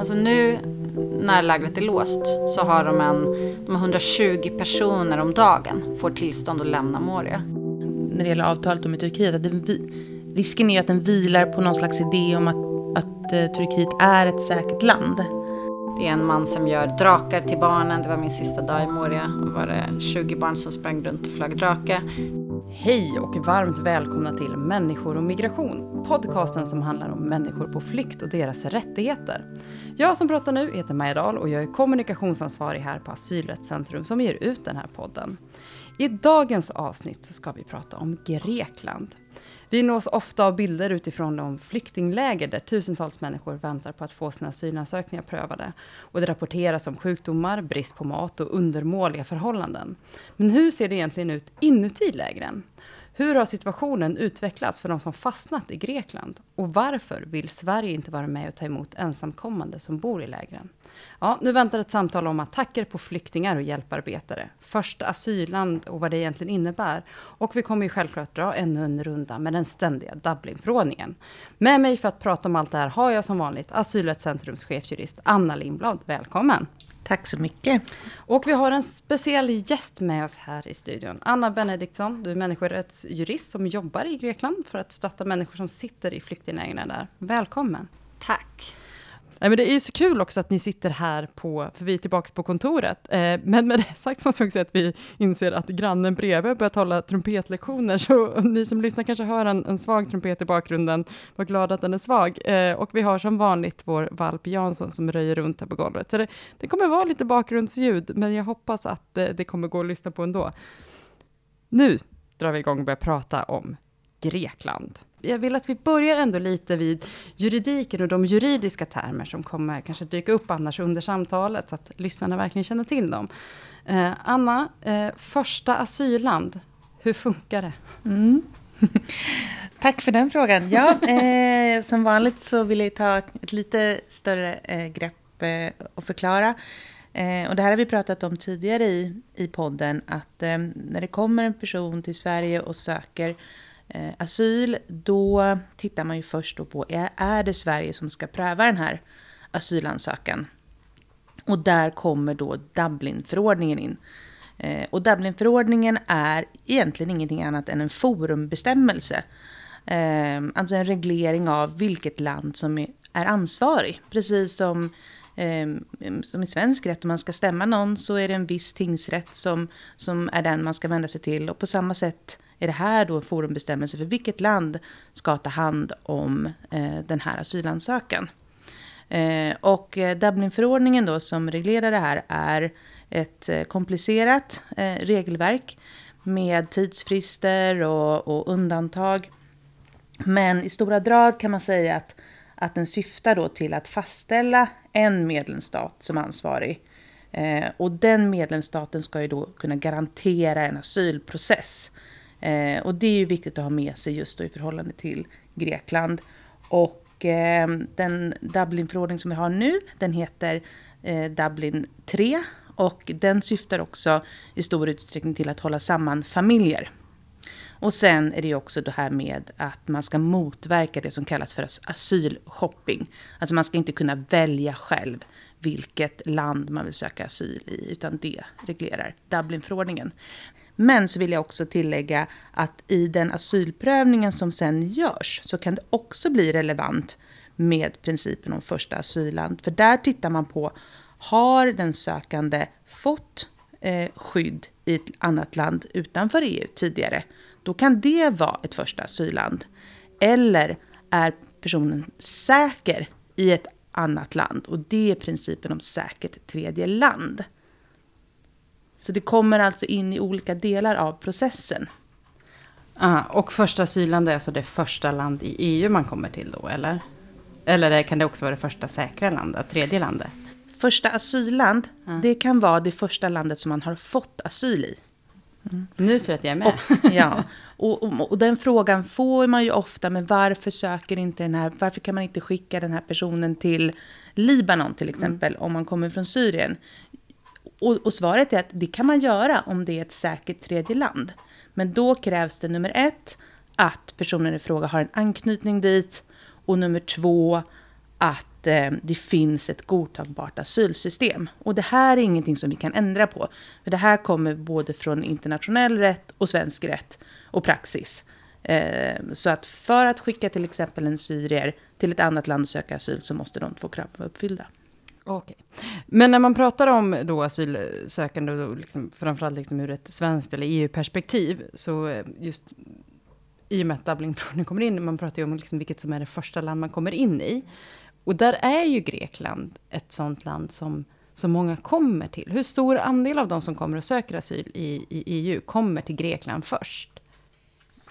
Alltså nu när lägret är låst så har de, en, de har 120 personer om dagen får tillstånd att lämna Moria. När det gäller avtalet med Turkiet, att det, risken är att den vilar på någon slags idé om att, att uh, Turkiet är ett säkert land. Det är en man som gör drakar till barnen. Det var min sista dag i Moria. Och var det 20 barn som sprang runt och flög drake. Hej och varmt välkomna till Människor och migration. Podcasten som handlar om människor på flykt och deras rättigheter. Jag som pratar nu heter Maja Dahl och jag är kommunikationsansvarig här på Asylrättscentrum som ger ut den här podden. I dagens avsnitt så ska vi prata om Grekland. Vi nås ofta av bilder utifrån de flyktingläger där tusentals människor väntar på att få sina asylansökningar prövade. Och det rapporteras om sjukdomar, brist på mat och undermåliga förhållanden. Men hur ser det egentligen ut inuti lägren? Hur har situationen utvecklats för de som fastnat i Grekland? Och varför vill Sverige inte vara med och ta emot ensamkommande som bor i lägren? Ja, nu väntar ett samtal om attacker på flyktingar och hjälparbetare. Första asylland och vad det egentligen innebär. Och vi kommer ju självklart dra ännu en runda med den ständiga Dublinförordningen. Med mig för att prata om allt det här har jag som vanligt Asylrättscentrums chefsjurist Anna Lindblad. Välkommen! Tack så mycket. Och vi har en speciell gäst med oss här i studion. Anna Benediktsson, du är människorättsjurist som jobbar i Grekland för att stötta människor som sitter i flyktinglägren där. Välkommen. Tack. Nej, men det är ju så kul också att ni sitter här på, för vi är tillbaka på kontoret. Eh, men med det sagt måste jag också säga att vi inser att grannen bredvid börjat hålla trumpetlektioner, så ni som lyssnar kanske hör en, en svag trumpet i bakgrunden. Var glad att den är svag. Eh, och vi har som vanligt vår valp Jansson som röjer runt här på golvet. Så det, det kommer vara lite bakgrundsljud, men jag hoppas att eh, det kommer gå att lyssna på ändå. Nu drar vi igång och börjar prata om Grekland. Jag vill att vi börjar ändå lite vid juridiken och de juridiska termer som kommer kanske dyka upp annars under samtalet, så att lyssnarna verkligen känner till dem. Eh, Anna, eh, första asylland, hur funkar det? Mm. Tack för den frågan. Ja, eh, som vanligt så vill jag ta ett lite större eh, grepp eh, och förklara. Eh, och det här har vi pratat om tidigare i, i podden, att eh, när det kommer en person till Sverige och söker eh, asyl, då tittar man ju först då på, är, är det Sverige som ska pröva den här asylansökan? Och där kommer då Dublinförordningen in. Eh, och Dublinförordningen är egentligen ingenting annat än en forumbestämmelse. Eh, alltså en reglering av vilket land som är, är ansvarig. Precis som eh, som i svensk rätt, om man ska stämma någon så är det en viss tingsrätt som, som är den man ska vända sig till. Och på samma sätt är det här då en forumbestämmelse för vilket land ska ta hand om eh, den här asylansökan. Eh, och eh, Dublinförordningen då som reglerar det här är ett komplicerat regelverk med tidsfrister och, och, undantag. Men i stora drag kan man säga att, att den syftar då till att fastställa en medlemsstat som ansvarig. Eh, och den medlemsstaten ska ju då kunna garantera en asylprocess. Eh, och det är ju viktigt att ha med sig just då i förhållande till Grekland. Och eh, den Dublinförordning som vi har nu, den heter eh, Dublin 3 och den syftar också i stor utsträckning till att hålla samman familjer. Och sen är det ju också det här med att man ska motverka det som kallas för asylshopping. Alltså man ska inte kunna välja själv vilket land man vill söka asyl i, utan det reglerar Dublinförordningen. Men så vill jag också tillägga att i den asylprövningen som sen görs så kan det också bli relevant med principen om första asylland. För där tittar man på, har den sökande fått eh, skydd i ett annat land utanför EU tidigare? Då kan det vara ett första asylland. Eller är personen säker i ett annat land? Och det är principen om säkert tredje land. Så det kommer alltså in i olika delar av processen. Ah, och första asylland är alltså det första land i EU man kommer till då, eller? Eller kan det också vara det första säkra landet, tredje landet? Första asylland, ah. det kan vara det första landet som man har fått asyl i. Mm. Nu tror jag att jag är med. Och, ja, och, och, och, den frågan får man ju ofta, men varför söker inte den här, varför kan man inte skicka den här personen till Libanon till exempel, mm. om man kommer från Syrien? Och, och, svaret är att det kan man göra om det är ett säkert tredje land. Men då krävs det nummer ett, att personen i fråga har en anknytning dit. Och nummer två, att eh, det finns ett godtagbart asylsystem. Och det här är ingenting som vi kan ändra på. För det här kommer både från internationell rätt och svensk rätt och praxis. Eh, så att för att skicka till exempel en syrier till ett annat land och söka asyl så måste de två kraven vara uppfyllda. Okej. Men när man pratar om då asylsökande, då liksom, framförallt liksom ur ett svenskt eller EU-perspektiv, så eh, just i och med att Dublinförordningen kommer in, man pratar ju om liksom vilket som är det första land man kommer in i. Och där är ju Grekland ett sånt land som så många kommer till. Hur stor andel av de som kommer och söker asyl i, i EU kommer till Grekland först?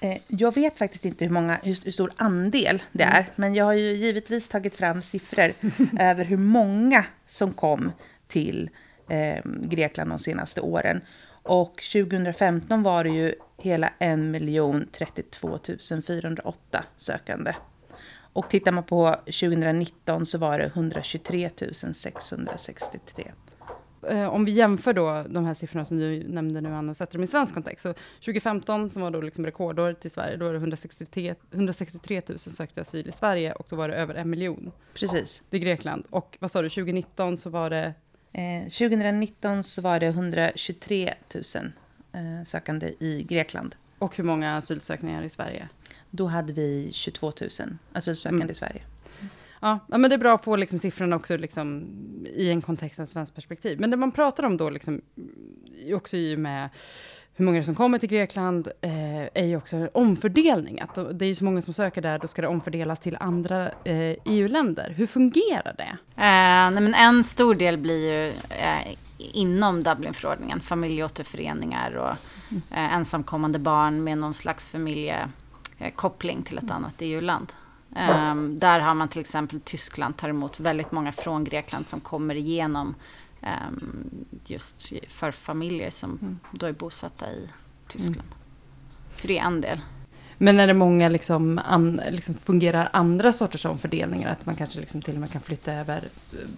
Eh, jag vet faktiskt inte hur, många, hur stor andel det är, mm. men jag har ju givetvis tagit fram siffror över hur många som kom till eh, Grekland de senaste åren. Och 2015 var det ju hela 1 32 408 sökande. Och tittar man på 2019 så var det 123 663. Eh, om vi jämför då de här siffrorna som du nämnde nu, Anna, och sätter dem i svensk kontext. Så 2015, som var då liksom rekordår till Sverige, då var det 163, 163 000 sökte asyl i Sverige och då var det över en miljon. Precis. I Grekland. Och vad sa du, 2019 så var det? Eh, 2019 så var det 123 000 eh, sökande i Grekland. Och hur många asylsökningar i Sverige? Då hade vi 22 000 asylsökande mm. i Sverige. Ja, men det är bra att få liksom siffrorna också liksom, i en kontext av svenskt perspektiv. Men det man pratar om då, liksom, också i och med hur många som kommer till Grekland, eh, är ju också omfördelning. Att det är ju så många som söker där, då ska det omfördelas till andra eh, EU-länder. Hur fungerar det? Eh, nej men en stor del blir ju eh, inom Dublinförordningen, familjeåterföreningar och mm. ensamkommande barn med någon slags familjekoppling till ett mm. annat EU-land. Um, där har man till exempel Tyskland tar emot väldigt många från Grekland som kommer igenom um, just för familjer som mm. då är bosatta i Tyskland. Mm. Så det är en del. Men är det många liksom, an, liksom fungerar andra sorters omfördelningar? Att man kanske liksom till och med kan flytta över eh,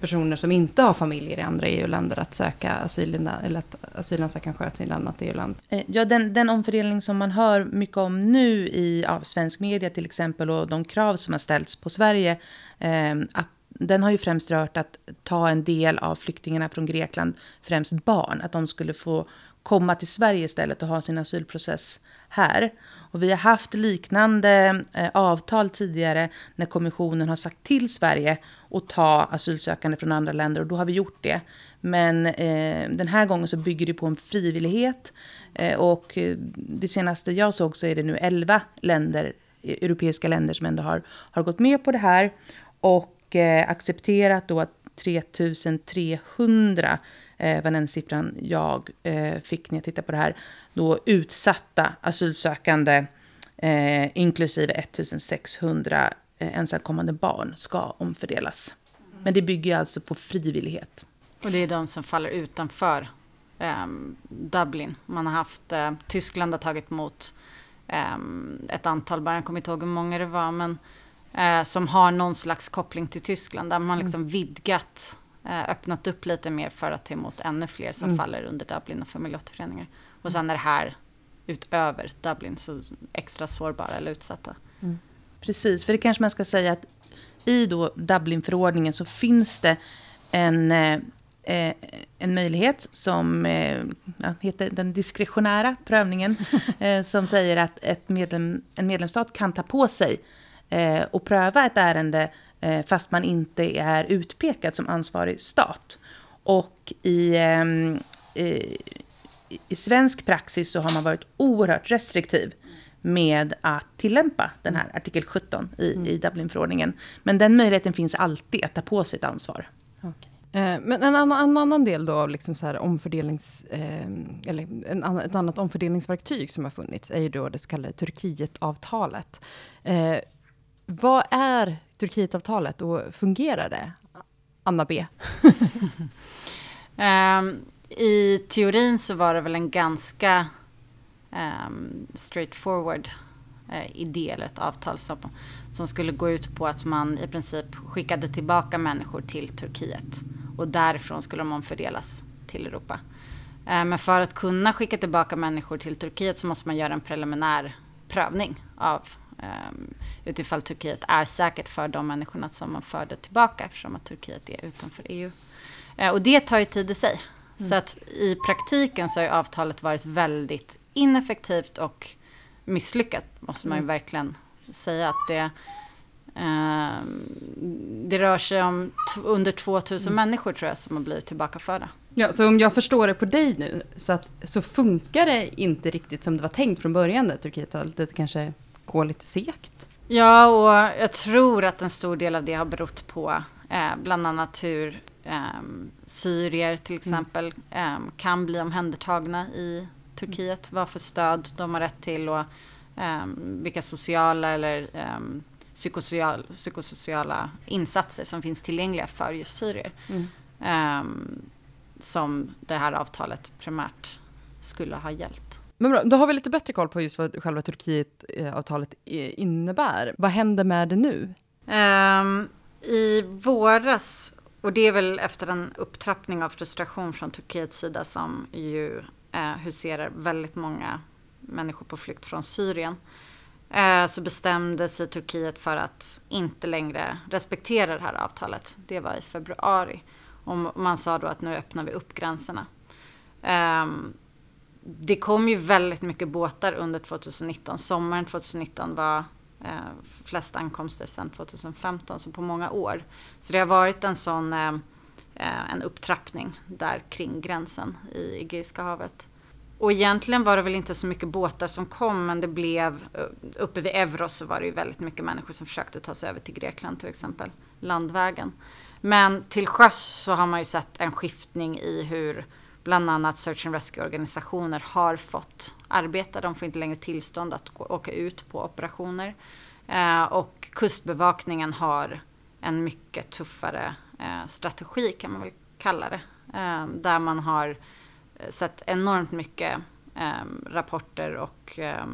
personer som inte har familjer i andra EU-länder att söka asyl, eller att asylansökan sköts i ett annat EU-land? Eh, ja, den, den omfördelning som man hör mycket om nu i av svensk media till exempel och de krav som har ställts på Sverige, eh, att den har ju främst rört att ta en del av flyktingarna från Grekland, främst barn, att de skulle få komma till Sverige istället och ha sin asylprocess här. Och vi har haft liknande eh, avtal tidigare när kommissionen har sagt till Sverige att ta asylsökande från andra länder och då har vi gjort det. Men eh, den här gången så bygger det på en frivillighet eh, och eh, det senaste jag såg så är det nu 11 länder, e, europeiska länder som ändå har, har gått med på det här och eh, accepterat då att 3300 eh, var den siffran jag eh, fick när jag tittade på det här, då utsatta asylsökande, eh, inklusive 1600 eh, ensamkommande barn, ska omfördelas. Men det bygger alltså på frivillighet. Och det är de som faller utanför eh, Dublin. Man har haft, eh, Tyskland har tagit emot eh, ett antal barn, jag kommer inte ihåg hur många det var, men eh, som har någon slags koppling till Tyskland, där man liksom mm. vidgat Eh, öppnat upp lite mer för att ta emot ännu fler som mm. faller under Dublin och familjeåterföreningar. Och sen är det här utöver Dublin så extra sårbara eller utsatta. Mm. Precis, för det kanske man ska säga att i då Dublinförordningen så finns det en, eh, en möjlighet som eh, heter den diskretionära prövningen. eh, som säger att ett medlem, en medlemsstat kan ta på sig eh, och pröva ett ärende Eh, fast man inte är utpekad som ansvarig stat. Och i, ehm, i svensk praxis så har man varit oerhört restriktiv med att tillämpa den här artikel 17 i, mm. i Dublinförordningen. Men den möjligheten finns alltid att ta på sig ett ansvar. Okay. Eh, men en annan, en annan del då av liksom så här omfördelnings, eh, eller en, ett annat omfördelningsverktyg som har funnits är ju då det så kallade Turkietavtalet. Eh, vad är Turkietavtalet och fungerar det? Anna B. um, I teorin så var det väl en ganska um, straightforward uh, idé eller ett avtal som, som skulle gå ut på att man i princip skickade tillbaka människor till Turkiet och därifrån skulle de omfördelas till Europa. Ehm, men för att kunna skicka tillbaka människor till Turkiet så måste man göra en preliminär prövning av um, utifall Turkiet är säkert för de människorna som man förde tillbaka eftersom att Turkiet är utanför EU. Uh, och det tar ju tid i sig. Mm. Så att i praktiken så har avtalet varit väldigt ineffektivt och misslyckat, måste man ju mm. verkligen säga. att det Uh, det rör sig om under 2000 mm. människor tror jag som har blivit tillbakaförda. Ja, så om jag förstår det på dig nu, så, att, så funkar det inte riktigt som det var tänkt från början, det Turkiet Det kanske går lite segt? Ja, och jag tror att en stor del av det har berott på eh, bland annat hur eh, syrier till mm. exempel eh, kan bli omhändertagna i Turkiet, vad för stöd de har rätt till och ehm, vilka sociala eller ehm, psykosocial, psykosociala insatser som finns tillgängliga för just syrier. Mm. Um, som det här avtalet primärt skulle ha gällt. Men bra, då har vi lite bättre koll på just vad själva Turkietavtalet eh, innebär. Vad händer med det nu? Um, I våras, och det är väl efter en upptrappning av frustration från Turkiets sida som ju uh, huserar väldigt många människor på flykt från Syrien. Eh, så bestämde sig Turkiet för att inte längre respektera det här avtalet. Det var i februari. Och man sa då att nu öppnar vi upp gränserna. Um, det kom ju väldigt mycket båtar under 2019. Sommaren 2019 var eh, flest ankomster sedan 2015, så på många år. Så det har varit en sån eh, eh, en upptrappning där kring gränsen i Egeiska havet. Och egentligen var det väl inte så mycket båtar som kom, men det blev, eh, uppe vid Evros så var det ju väldigt mycket människor som försökte ta sig över till Grekland till exempel, landvägen. Men till sjöss så har man ju sett en skiftning i hur bland annat Search and Rescue-organisationer har fått arbeta. De får inte längre tillstånd att åka ut på operationer. Eh, och kustbevakningen har en mycket tuffare eh, strategi kan man väl kalla det. Eh, där man har eh, sett enormt mycket eh, rapporter och eh,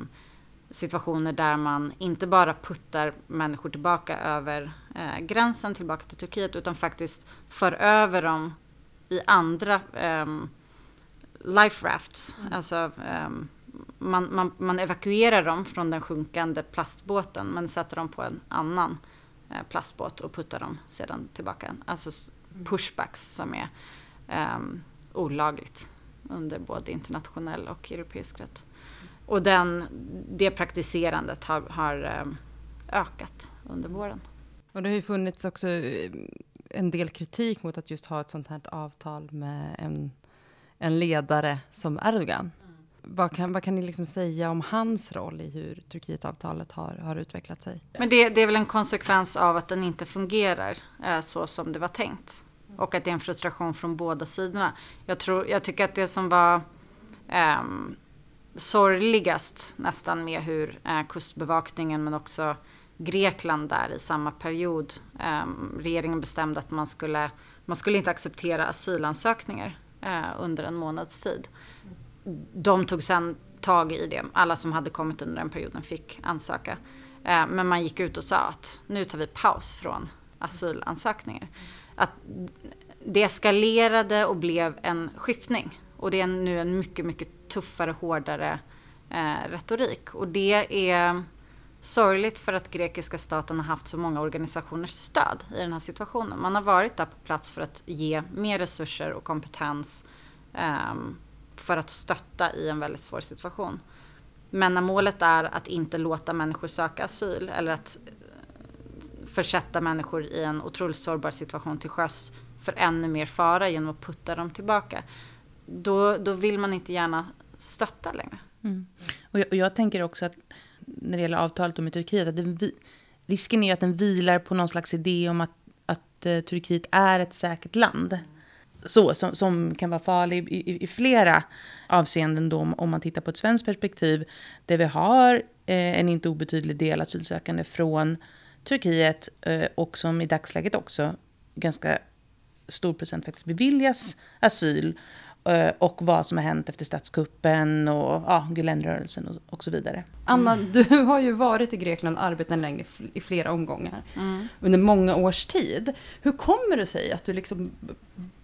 situationer där man inte bara puttar människor tillbaka över eh, gränsen tillbaka till Turkiet utan faktiskt för över dem i andra ehm, life rafts. Mm. Alltså, ehm, man, man, man, evakuerar dem från den sjunkande plastbåten men sätter dem på en annan eh, plastbåt och puttar dem sedan tillbaka. Alltså mm. pushbacks som är um, olagligt under både internationell och europeisk rätt. Och den, det praktiserandet har, har ehm, ökat under våren. Och det har ju funnits också en del kritik mot att just ha ett sånt här avtal med en, en ledare som Erdogan. Mm. Vad, kan, vad kan ni liksom säga om hans roll i hur Turkietavtalet har, har utvecklat sig? Men det, det är väl en konsekvens av att den inte fungerar eh, så som det var tänkt. Och att det är en frustration från båda sidorna. Jag, tror, jag tycker att det som var eh, sorgligast nästan med hur eh, kustbevakningen men också Grekland där i samma period. Eh, regeringen bestämde att man skulle, man skulle inte acceptera asylansökningar eh, under en månads tid. De tog sen tag i det. Alla som hade kommit under den perioden fick ansöka. Eh, men man gick ut och sa att nu tar vi paus från asylansökningar att det eskalerade och blev en skiftning. Och det är nu en mycket, mycket tuffare, hårdare eh, retorik. Och det är sorgligt för att grekiska staten har haft så många organisationers stöd i den här situationen. Man har varit där på plats för att ge mer resurser och kompetens um, för att stötta i en väldigt svår situation. Men när målet är att inte låta människor söka asyl eller att eh, försätta människor i en otroligt sårbar situation till sjöss för ännu mer fara genom att putta dem tillbaka. Då, då vill man inte gärna stötta längre. Mm. Och, jag, och, jag, tänker också att när det gäller avtalet med Turkiet, att det, risken är att den vilar på någon slags idé om att, att uh, Turkiet är ett säkert land. Så, som, som kan vara farlig i, i, i, flera avseenden då, om man tittar på ett svenskt perspektiv, där vi har eh, en inte obetydlig del asylsökande från Turkiet eh, och som i dagsläget också ganska stor procent faktiskt beviljas asyl eh, och vad som har hänt efter statskuppen och ja, Gülenrörelsen och, och så vidare. Anna, mm. du har ju varit i Grekland och arbetat längre i flera omgångar mm. under många års tid. Hur kommer det sig att du liksom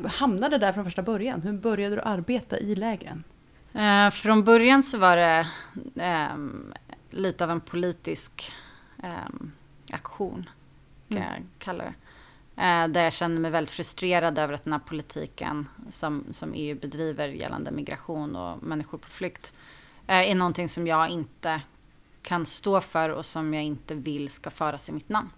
hamnade där från första början? Hur började du arbeta i lägren? Eh, från början så var det eh, lite av en politisk um, aktion, kan mm. jag kalla det. Uh, där jag kände mig väldigt frustrerad över att den här politiken som, som EU bedriver gällande migration och människor på flykt uh, är någonting som jag inte kan stå för och som jag inte vill ska föras i mitt namn.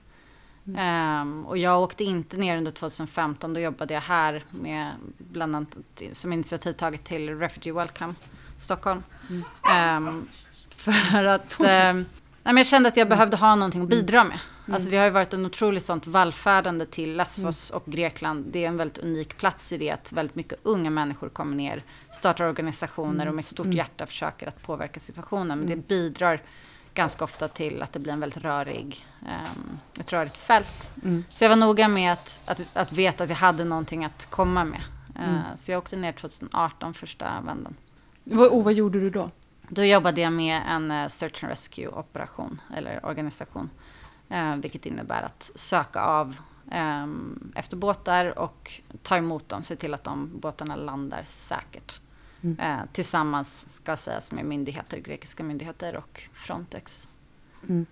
Mm. Um, och jag åkte inte ner under 2015, då jobbade jag här med bland annat som initiativtagare till Refugee Welcome Stockholm. Mm. Um, för att um, nej, men jag kände att jag behövde ha någonting att bidra med. Mm. Alltså det har ju varit en otroligt sånt vallfärdande till Lesbos mm. och Grekland. Det är en väldigt unik plats i det att väldigt mycket unga människor kommer ner, startar organisationer mm. och med stort mm. hjärta försöker att påverka situationen. Men det mm. bidrar ganska ofta till att det blir en väldigt rörig, um, ett rörigt fält. Så jag var noga med att, att, att, veta att jag hade någonting att komma med. Uh, så jag åkte ner 2018 första vändan. Och vad gjorde du då? Då jobbade jag med en uh, search and rescue operation eller organisation. Uh, vilket innebär att söka av um, efter båtar och ta emot dem, se till att de båtarna landar säkert. Mm. Eh, tillsammans, ska sägas, med myndigheter, grekiska myndigheter och Frontex. Mm.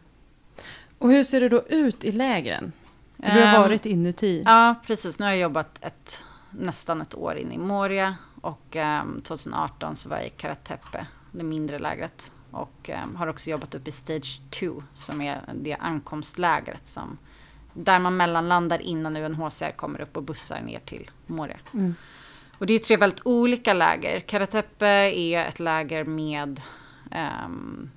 Och hur ser det då ut i lägren? du har um, varit inuti. Ja, precis. Nu har jag jobbat ett, nästan ett år in i Moria och um, 2018 så var jag i Karatepe, det mindre lägret. Och um, har också jobbat upp i Stage 2 som är det ankomstlägret som där man mellanlandar innan UNHCR kommer upp och bussar ner till Moria. Mm. Och det är tre väldigt olika läger. Karatepe är ett läger med um,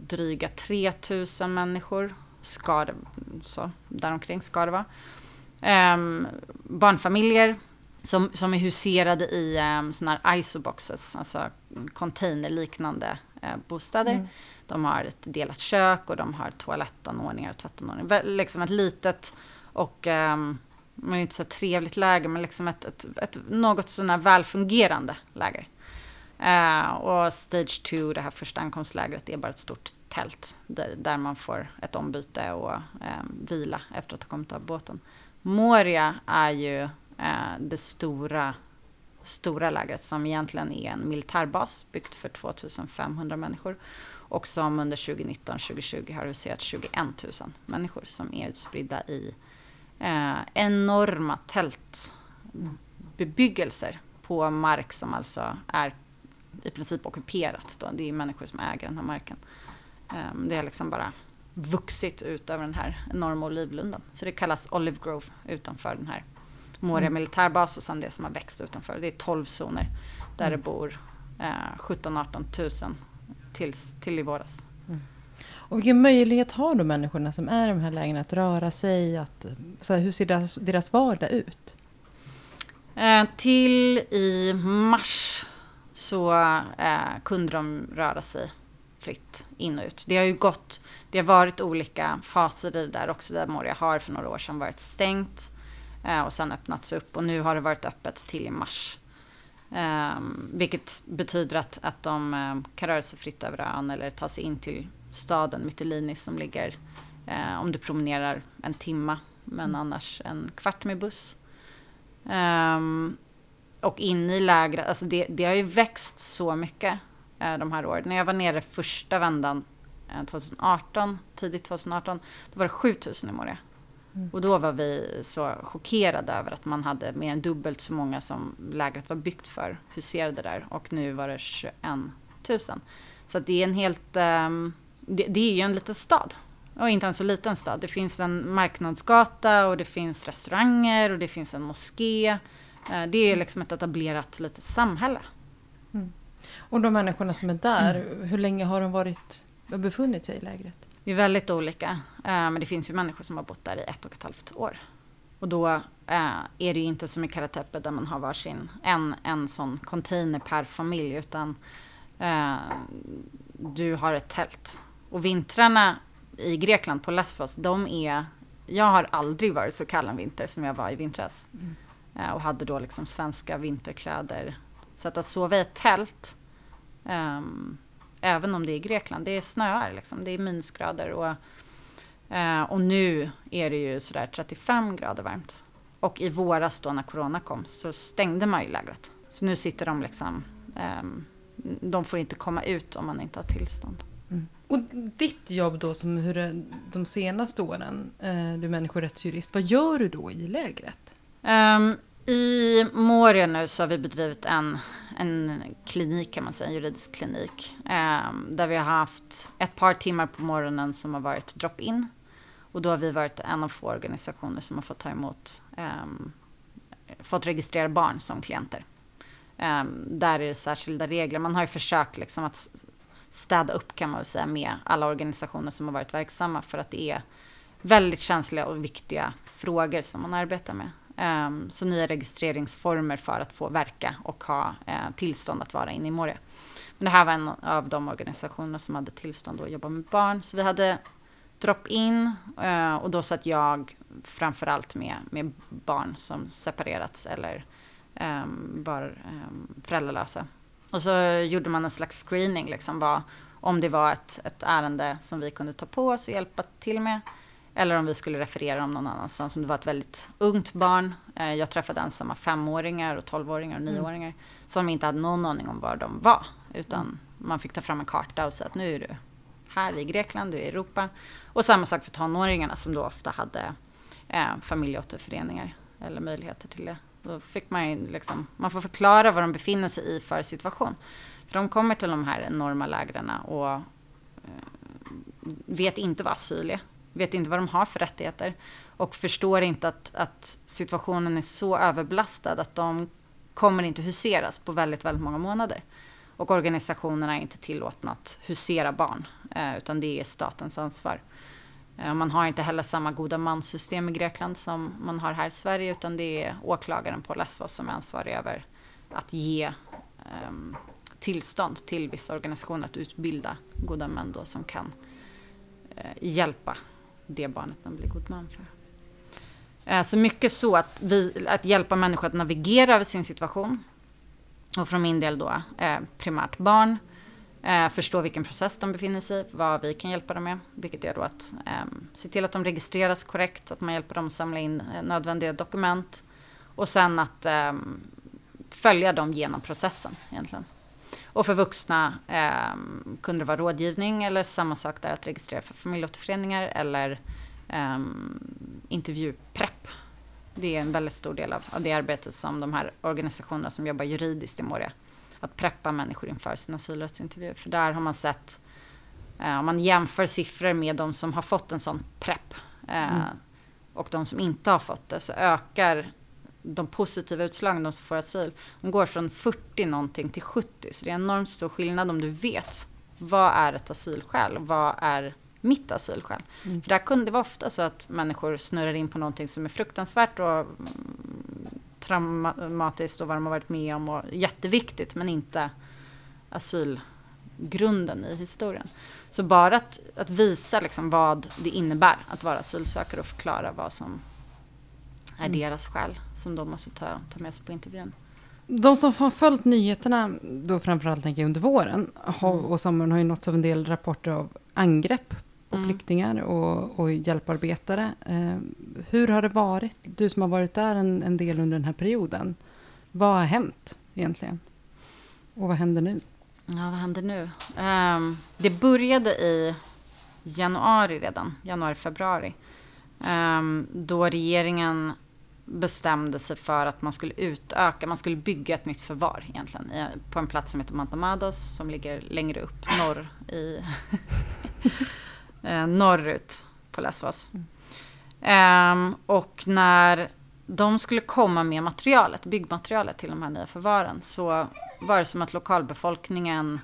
dryga 3000 människor. Ska det, så, däromkring ska det vara. Um, barnfamiljer som, som är huserade i um, såna här isoboxes, alltså containerliknande uh, bostäder. Mm. De har ett delat kök och de har toalettanordningar och tvättanordningar. Liksom ett litet och um, men inte så trevligt läger, men liksom ett, ett, ett något sånär välfungerande läger. Uh, och Stage 2, det här första ankomstlägret, är bara ett stort tält där, där man får ett ombyte och um, vila efter att ha kommit av båten. Moria är ju uh, det stora, stora lägret som egentligen är en militärbas byggt för 2500 människor och som under 2019-2020 har huserat 21 000 människor som är utspridda i eh, enorma tältbebyggelser på mark som alltså är i princip ockuperat. Då. Det är människor som äger den här marken. Eh, det har liksom bara vuxit ut över den här enorma olivlunden. Så det kallas Olive Grove utanför den här Moria mm. militärbas och sen det som har växt utanför. Det är 12 zoner där mm. det bor eh, 17-18 000 tills, till i våras. Och vilken möjlighet har då människorna som är i de här lägena att röra sig? Att, så här, hur ser deras, deras vardag ut? Eh, till i mars så eh, kunde de röra sig fritt in och ut. Det har ju gått, det har varit olika faser i det där också, där Moria har för några år sedan varit stängt och sen öppnats upp och nu har det varit öppet till i mars. Eh, vilket betyder att, att de eh, kan röra sig fritt över ön eller ta sig in till staden Mytilini som ligger eh, om du promenerar en timma men mm. annars en kvart med buss. Um, och inne i lägret, alltså det, det, har ju växt så mycket eh, de här åren. När jag var nere första vändan eh, 2018, tidigt 2018, då var det 7000 i Moria. Mm. Och då var vi så chockerade över att man hade mer än dubbelt så många som lägret var byggt för huserade där. Och nu var det 21 000. Så det är en helt um, det, det, är ju en liten stad. Och inte en så liten stad. Det finns en marknadsgata och det finns restauranger och det finns en moské. Eh, det är liksom ett etablerat litet samhälle. Mm. Och de människorna som är där, mm. hur länge har de varit, befunnit sig i lägret? Det är väldigt olika. Eh, men det finns ju människor som har bott där i ett och ett halvt år. Och då eh, är det ju inte som i Karatepe där man har varsin, en, en sån container per familj. Utan du har ett tält och vintrarna i Grekland på Lesbos, de är... Jag har aldrig varit så kall en vinter som jag var i vintras. Mm. Eh, och hade då liksom svenska vinterkläder. Så att, att sova i ett tält, um, även om det är Grekland, det är snöar liksom. Det är minusgrader. Och, uh, och nu är det ju sådär 35 grader varmt. Och i våras då när corona kom så stängde man ju lägret. Så nu sitter de liksom... Um, de får inte komma ut om man inte har tillstånd. Mm. Och ditt jobb då, som hur de senaste åren, eh, du är människorättsjurist, vad gör du då i lägret? Um, I Moria nu så har vi bedrivit en, en klinik kan man säga, en juridisk klinik. Ehm, där vi har haft ett par timmar på morgonen som har varit drop-in. Och då har vi varit en av få organisationer som har fått ta emot, ehm, fått registrera barn som klienter. Ehm, där är det särskilda regler. Man har ju försökt liksom att städa upp kan man säga med alla organisationer som har varit verksamma för att det är väldigt känsliga och viktiga frågor som man arbetar med. Um, så nya registreringsformer för att få verka och ha uh, tillstånd att vara inne i Moria. Men det här var en av de organisationer som hade tillstånd att jobba med barn. Så vi hade drop-in uh, eh, och då satt jag framförallt med, med barn som separerats eller um, var um, föräldralösa. Och så gjorde man en slags screening, liksom, vad, om det var ett, ett ärende som vi kunde ta på oss och hjälpa till med. Eller om vi skulle referera dem någon annanstans. Om det var ett väldigt ungt barn. Eh, jag träffade ensamma femåringar och tolvåringar och mm. nioåringar. Mm. Som inte hade någon aning om var de var. Utan mm. man fick ta fram en karta och säga att nu är du här i Grekland, du är i Europa. Och samma sak för tonåringarna som då ofta hade eh, familjeåterföreningar. Eller möjligheter till det. Då fick man ju liksom, man får förklara vad de befinner sig i för situation. För de kommer till de här enorma lägren och eh, vet inte vad asyl är. Vet inte vad de har för rättigheter. Och förstår inte att, att situationen är så överbelastad att de kommer inte huseras på väldigt, väldigt många månader. Och organisationerna är inte tillåtna att husera barn, eh, utan det är statens ansvar. Eh, man har inte heller samma goda manssystem i Grekland som man har här i Sverige utan det är åklagaren på Lesvos som är ansvarig över att ge um, tillstånd till vissa organisationer att utbilda goda män då som kan uh, hjälpa det barnet man blir god man för. Eh, så mycket så att, vi, att hjälpa människor att navigera över sin situation. Och för min del då eh, primärt barn eh, förstå vilken process de befinner sig i, vad vi kan hjälpa dem med, vilket är då att eh, se till att de registreras korrekt, att man hjälper dem att samla in eh, nödvändiga dokument och sen att ehm, följa dem genom processen egentligen. Och för vuxna eh, kunde det vara rådgivning eller samma sak där att registrera för familjeåterföreningar eller eh, intervjuprepp. Det är en väldigt stor del av, av det arbetet som de här organisationerna som jobbar juridiskt i Moria att preppa människor inför sin asylrättsintervju. För där har man sett, eh, om man jämför siffror med de som har fått en sån prepp eh, mm. och de som inte har fått det, så ökar de positiva utslagen, de som får asyl, de går från 40 någonting till 70. Så det är en enormt stor skillnad om du vet vad är ett asylskäl och vad är mitt asylskäl. Mm. För där kunde det vara ofta så att människor snurrar in på någonting som är fruktansvärt och traumatiskt och vad de har varit med om och jätteviktigt men inte asylgrunden i historien. Så bara att, att visa liksom vad det innebär att vara asylsökare och förklara vad som är mm. deras skäl som de måste ta, ta med sig på intervjun. De som har följt nyheterna, då framförallt tänker jag under våren, har, mm. och sommaren har ju nåtts av en del rapporter av angrepp på mm. flyktingar och, och hjälparbetare. Eh, hur har det varit? Du som har varit där en, en, del under den här perioden. Vad har hänt egentligen? Och vad händer nu? Ja, vad händer nu? Um, det började i januari redan, januari, februari. Um, då regeringen bestämde sig för att man skulle utöka, man skulle bygga ett nytt förvar egentligen på en plats som heter Mantamados som ligger längre upp norr i eh, norrut på Lesvos. Mm. Ehm, och när de skulle komma med materialet, byggmaterialet till de här nya förvaren så var det som att lokalbefolkningen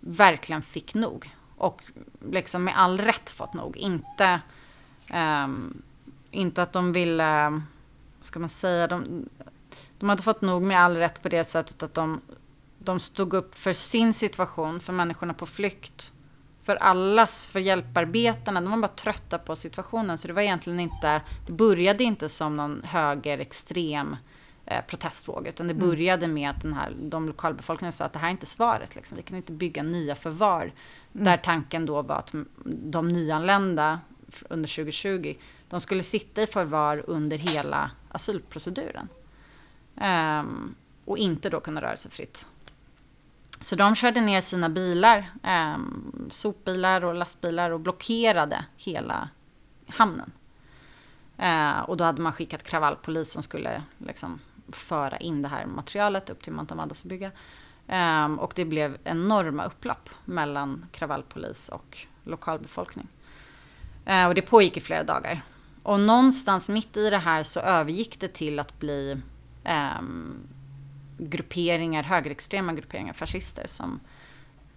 verkligen fick nog. Och liksom med all rätt fått nog. Inte, um, inte att de ville, ska man säga, de, de hade fått nog med all rätt på det sättet att de, de stod upp för sin situation, för människorna på flykt för allas, för hjälparbetarna, de var bara trötta på situationen. Så det var egentligen inte, det började inte som någon högerextrem eh, protestvåg, utan det mm. började med att den här, de lokalbefolkningen sa att det här är inte svaret, liksom. vi kan inte bygga nya förvar. Mm. Där tanken då var att de nyanlända under 2020, de skulle sitta i förvar under hela asylproceduren. Um, och inte då kunna röra sig fritt. Så de körde ner sina bilar, um, sopbilar och lastbilar och blockerade hela hamnen. Uh, och då hade man skickat kravallpolis som skulle liksom, föra in det här materialet upp till Mantamandas bygga. Um, och det blev enorma upplopp mellan kravallpolis och lokalbefolkning. Uh, och det pågick i flera dagar. Och någonstans mitt i det här så övergick det till att bli ehm, grupperingar, högerextrema grupperingar, fascister som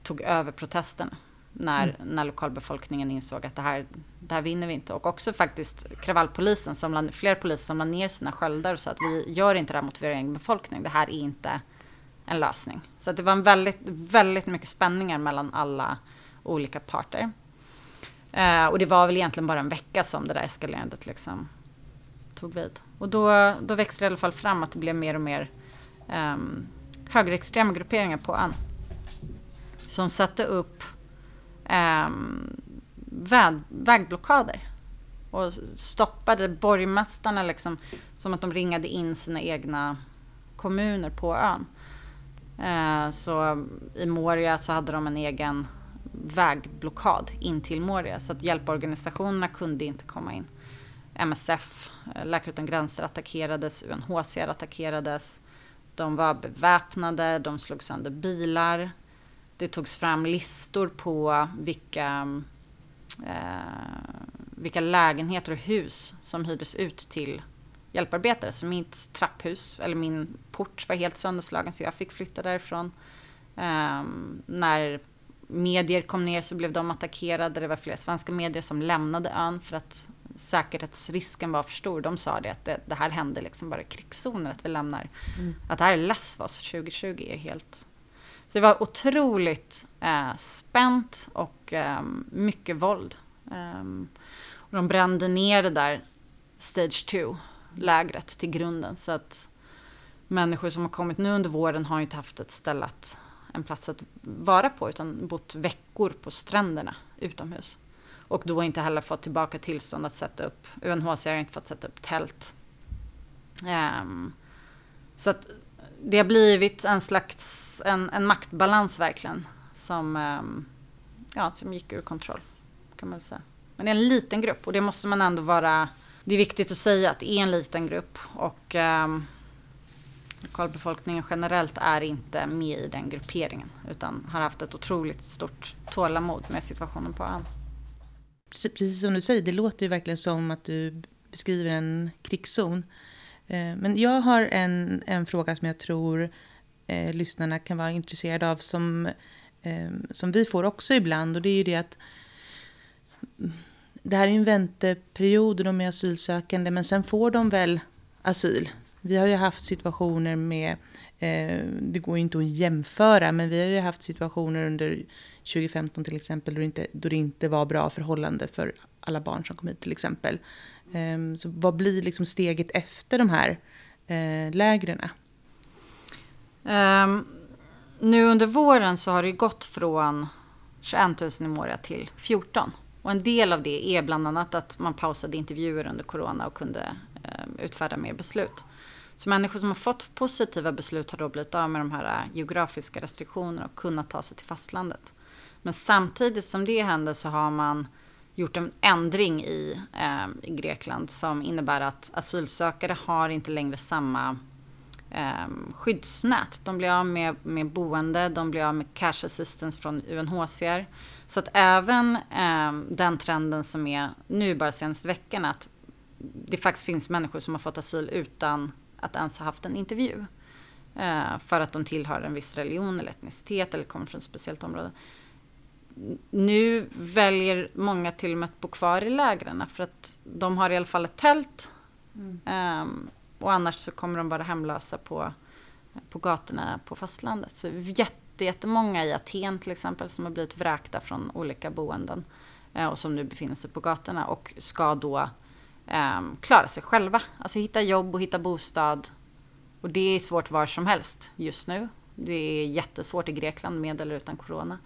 tog över protesterna när, mm. när lokalbefolkningen insåg att det här, det här vinner vi inte. Och också faktiskt kravallpolisen, samlade, fler poliser samlade ner sina sköldar och sa att vi gör inte det här mot vår egen befolkning. Det här är inte en lösning. Så det var en väldigt, väldigt mycket spänningar mellan alla olika parter. Eh, och det var väl egentligen bara en vecka som det där eskalerandet liksom tog vid. Och då, då växte det i alla fall fram att det blev mer och mer eh, högerextrema grupperingar på ön. Som satte upp eh, väg, vägblockader. Och stoppade borgmästarna liksom, som att de ringade in sina egna kommuner på ön. Eh, så i Moria så hade de en egen vägblockad in till Moria så att hjälporganisationerna kunde inte komma in. MSF, eh, Läkare Utan Gränser attackerades, UNHCR attackerades. De var beväpnade, de slog sönder bilar. Det togs fram listor på vilka, eh, vilka lägenheter och hus som hyrdes ut till hjälparbetare. Så mitt trapphus, eller min port var helt sönderslagen så jag fick flytta därifrån. Eh, när medier kom ner så blev de attackerade. Det var flera svenska medier som lämnade ön för att säkerhetsrisken var för stor. De sa det att det, det här hände liksom bara i krigszoner, att vi lämnar. Mm. Att det här är Lesvos 2020 är helt... Så det var otroligt eh, spänt och eh, mycket våld. Um, och de brände ner det där Stage 2, lägret till grunden. Så att människor som har kommit nu under våren har inte haft ett ställe att, en plats att vara på, utan bott veckor på stränderna utomhus. Och då inte heller fått tillbaka tillstånd att sätta upp, UNHCR har inte fått sätta upp tält. Um, så att det har blivit en slags, en, en maktbalans verkligen. Som, um, ja, som gick ur kontroll, kan man säga. Men det är en liten grupp och det måste man ändå vara, det är viktigt att säga att det är en liten grupp. Och um, lokalbefolkningen generellt är inte med i den grupperingen utan har haft ett otroligt stort tålamod med situationen på ön precis som du säger, det låter ju verkligen som att du beskriver en krigszon. Eh, men jag har en, en fråga som jag tror eh, lyssnarna kan vara intresserade av som, eh, som vi får också ibland och det är ju det att det här är ju en vänteperiod och de är asylsökande men sen får de väl asyl. Vi har ju haft situationer med, eh, det går ju inte att jämföra, men vi har ju haft situationer under 2015 till exempel då det inte, då det inte var bra förhållande för alla barn som kom hit till exempel. Eh, så vad blir liksom steget efter de här eh, lägren? Um, nu under våren så har det gått från 21 000 i Moria till 14. Och en del av det är bland annat att man pausade intervjuer under corona och kunde eh, utfärda mer beslut. Så människor som har fått positiva beslut har då blivit av med de här äh, geografiska restriktionerna och kunnat ta sig till fastlandet. Men samtidigt som det händer så har man gjort en ändring i, eh, i Grekland som innebär att asylsökare har inte längre samma eh, skyddsnät. De blir av med, med boende, de blir av med cash assistance från UNHCR. Så att även eh, den trenden som är nu bara senaste veckan att det faktiskt finns människor som har fått asyl utan att ens ha haft en intervju. Eh, för att de tillhör en viss religion eller etnicitet eller kommer från ett speciellt område. Nu väljer många till och med att bo kvar i lägren för att de har i alla fall ett tält. Mm. Eh, och annars så kommer de vara hemlösa på, på gatorna på fastlandet. Så jättemånga i Aten till exempel som har blivit vräkta från olika boenden eh, och som nu befinner sig på gatorna och ska då eh, klara sig själva. Alltså hitta jobb och hitta bostad. Och det är svårt var som helst just nu. Det är jättesvårt i Grekland med eller utan corona.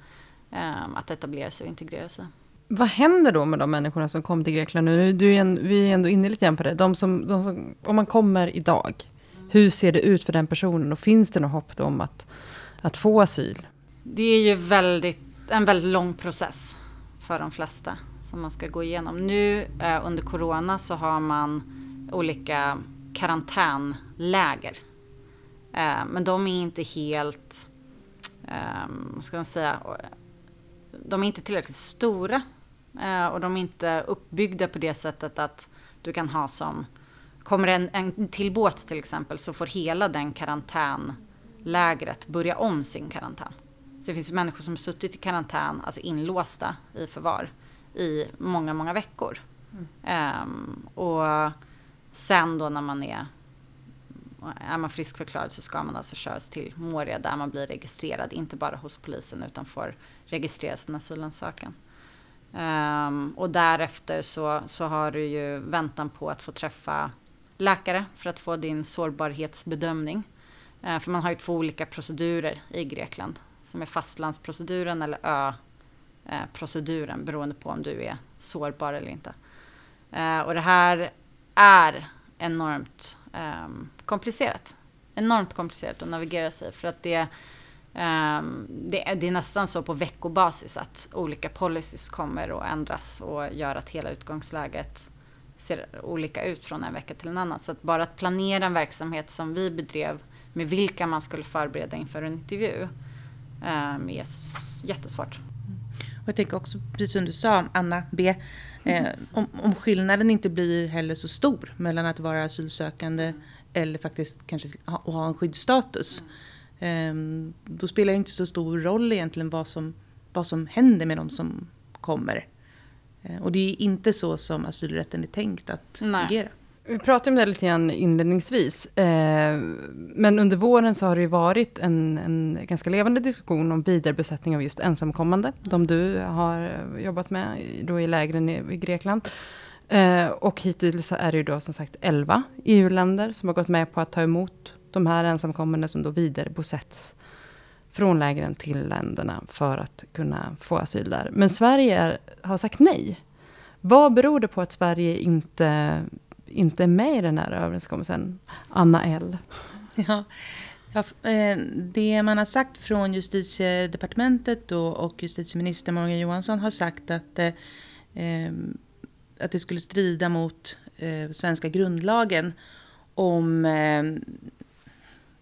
Eh, att etablera sig och integrera sig. Vad händer då med de människorna som kom till Grekland nu? Du är en, vi är ändå inne lite grann på det. De som, de som, om man kommer idag, hur ser det ut för den personen? Och finns det något hopp om att, att få asyl? Det är ju väldigt, en väldigt lång process för de flesta som man ska gå igenom. Nu eh, under corona så har man olika karantänläger. Eh, men de är inte helt, eh, vad ska man säga, de är inte tillräckligt stora eh, och de är inte uppbyggda på det sättet att du kan ha som, kommer en, en till båt till exempel så får hela den karantänlägret börja om sin karantän. Så det finns människor som har suttit i karantän, alltså inlåsta i förvar i många, många veckor. Mm. Um, och sen då när man är, är man friskförklarad så ska man alltså köras till Moria där man blir registrerad, inte bara hos polisen utan får registrera sin asylansökan. Um, och därefter så, så har du ju väntan på att få träffa läkare för att få din sårbarhetsbedömning. Uh, för man har ju två olika procedurer i Grekland som är fastlandsproceduren eller Eh, proceduren beroende på om du är sårbar eller inte. Eh, och det här är enormt ehm, komplicerat. Enormt komplicerat att navigera sig för att det Um, det, det, är nästan så på veckobasis att olika policies kommer och ändras och gör att hela utgångsläget ser olika ut från en vecka till en annan. Så att bara att planera en verksamhet som vi bedrev med vilka man skulle förbereda inför en intervju um, är jättesvårt. Och jag tänker också, precis som du sa, Anna B, eh, om, om skillnaden inte blir heller så stor mellan att vara asylsökande eller faktiskt kanske ha, ha en skyddsstatus. Ehm, då spelar det inte så stor roll egentligen vad som, vad som händer med de som kommer. Ehm, och det är inte så som asylrätten är tänkt att Nej. fungera. Vi pratade om det lite grann inledningsvis. eh, men under våren så har det ju varit en, en ganska levande diskussion om vidarebesättning av just ensamkommande. De du har jobbat med då i lägren i, Grekland. Eh, och hittills så är det ju då som sagt 11 EU-länder som har gått med på att ta emot de här ensamkommande som då vidarebosätts från lägren till länderna för att kunna få asyl där. Men Sverige är, har sagt nej. Vad beror det på att Sverige inte, inte är med i den här överenskommelsen? Anna L. Ja, ja, eh, det man har sagt från justitiedepartementet och justitieminister Morgan Johansson har sagt att, eh, eh att det skulle strida mot eh, svenska grundlagen om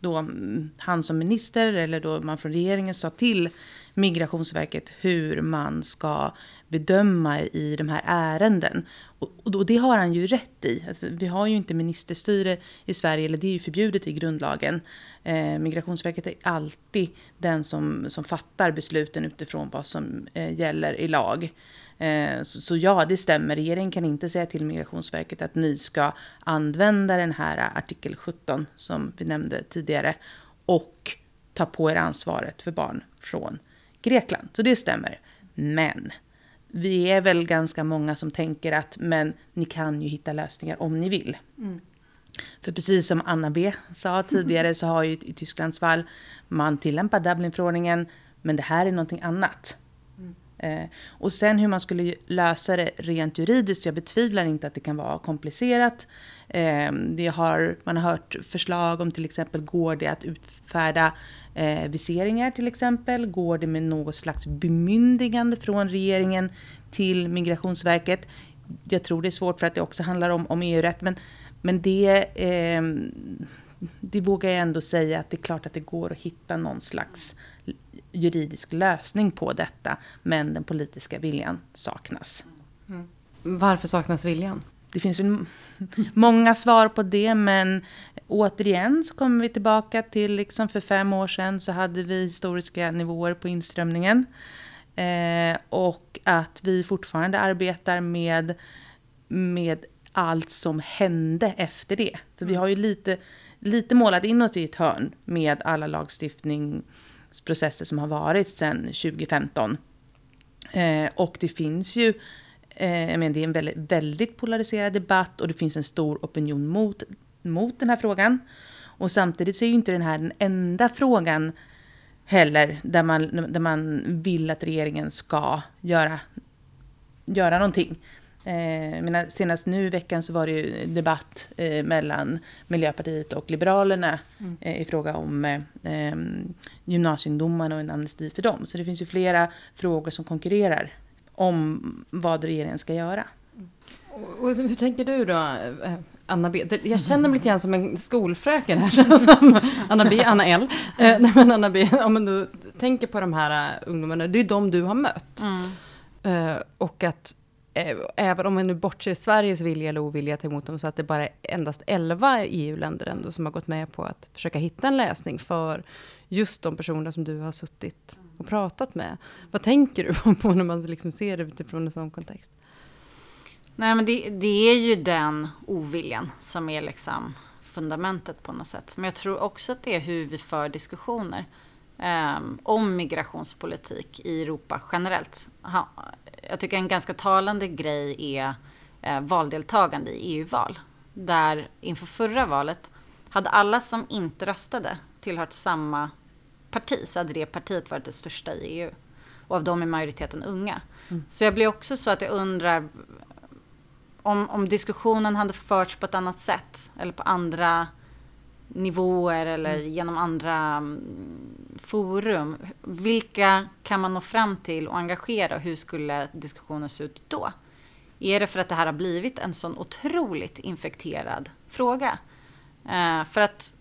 då mm, han som minister eller då man från regeringen sa till Migrationsverket hur man ska bedöma i de här ärenden. Och, och det har han ju rätt i. Alltså, vi har ju inte ministerstyre i Sverige, eller det är ju förbjudet i grundlagen. Eh, Migrationsverket är alltid den som, som fattar besluten utifrån vad som eh, gäller i lag. Eh, så ja, det stämmer. Regeringen kan inte säga till Migrationsverket att ni ska använda den här artikel 17 som vi nämnde tidigare och ta på er ansvaret för barn från Grekland. Så det stämmer. Men vi är väl ganska många som tänker att men ni kan ju hitta lösningar om ni vill. Mm. För precis som Anna B sa tidigare så har ju i Tysklands fall man tillämpat Dublinförordningen men det här är någonting annat. Eh, och sen hur man skulle lösa det rent juridiskt, jag betvivlar inte att det kan vara komplicerat. Eh, det har, man har hört förslag om till exempel, går det att utfärda eh, viseringar till exempel? Går det med något slags bemyndigande från regeringen till Migrationsverket? Jag tror det är svårt för att det också handlar om, om EU-rätt, men, men det, eh, det vågar jag ändå säga att det är klart att det går att hitta någon slags juridisk lösning på detta, men den politiska viljan saknas. Mm. Varför saknas viljan? Det finns ju många svar på det, men återigen så kommer vi tillbaka till liksom för fem år sedan så hade vi historiska nivåer på inströmningen. Eh, och att vi fortfarande arbetar med, med allt som hände efter det. Så vi har ju lite, lite målat in oss i ett hörn med alla lagstiftning processer som har varit sedan 2015. Eh, och det finns ju, eh, jag menar, det är en väldigt, väldigt polariserad debatt och det finns en stor opinion mot, mot den här frågan. Och samtidigt så är ju inte den här den enda frågan heller där man, där man vill att regeringen ska göra, göra någonting. Eh, senast nu i veckan så var det ju debatt eh, mellan Miljöpartiet och Liberalerna mm. eh, i fråga om eh, ehm, gymnasieungdomarna och en amnesti för dem. Så det finns ju flera frågor som konkurrerar om vad regeringen ska göra. Och, och hur tänker du då, eh, Anna B. Jag känner mig lite grann som en skolfröken här, som Anna B, Anna L. Eh, nej men Anna B, om du tänker på de här uh, ungdomarna, det är de du har mött. Mm. Uh, och att eh, Eh, även om man nu bortser Sveriges vilja eller ovilja att ta emot dem, så att det bara är endast 11 EU-länder ändå som har gått med på att försöka hitta en lösning för just de personer som du har suttit och pratat med. Vad tänker du på när man liksom ser det utifrån en sån kontext? Nej men det, det är ju den oviljan som är liksom fundamentet på något sätt. Men jag tror också att det är hur vi för diskussioner eh, om migrationspolitik i Europa generellt. Ha, jag tycker en ganska talande grej är eh, valdeltagande i EU-val. Där inför förra valet hade alla som inte röstade tillhört samma parti så hade det partiet varit det största i EU. Och av dem är majoriteten unga. Mm. Så jag blir också så att jag undrar om, om diskussionen hade förts på ett annat sätt eller på andra nivåer eller mm. genom andra mm, forum. Vilka kan man nå fram till och engagera och hur skulle diskussionen se ut då? Är det för att det här har blivit en sån otroligt infekterad fråga? Eh, för att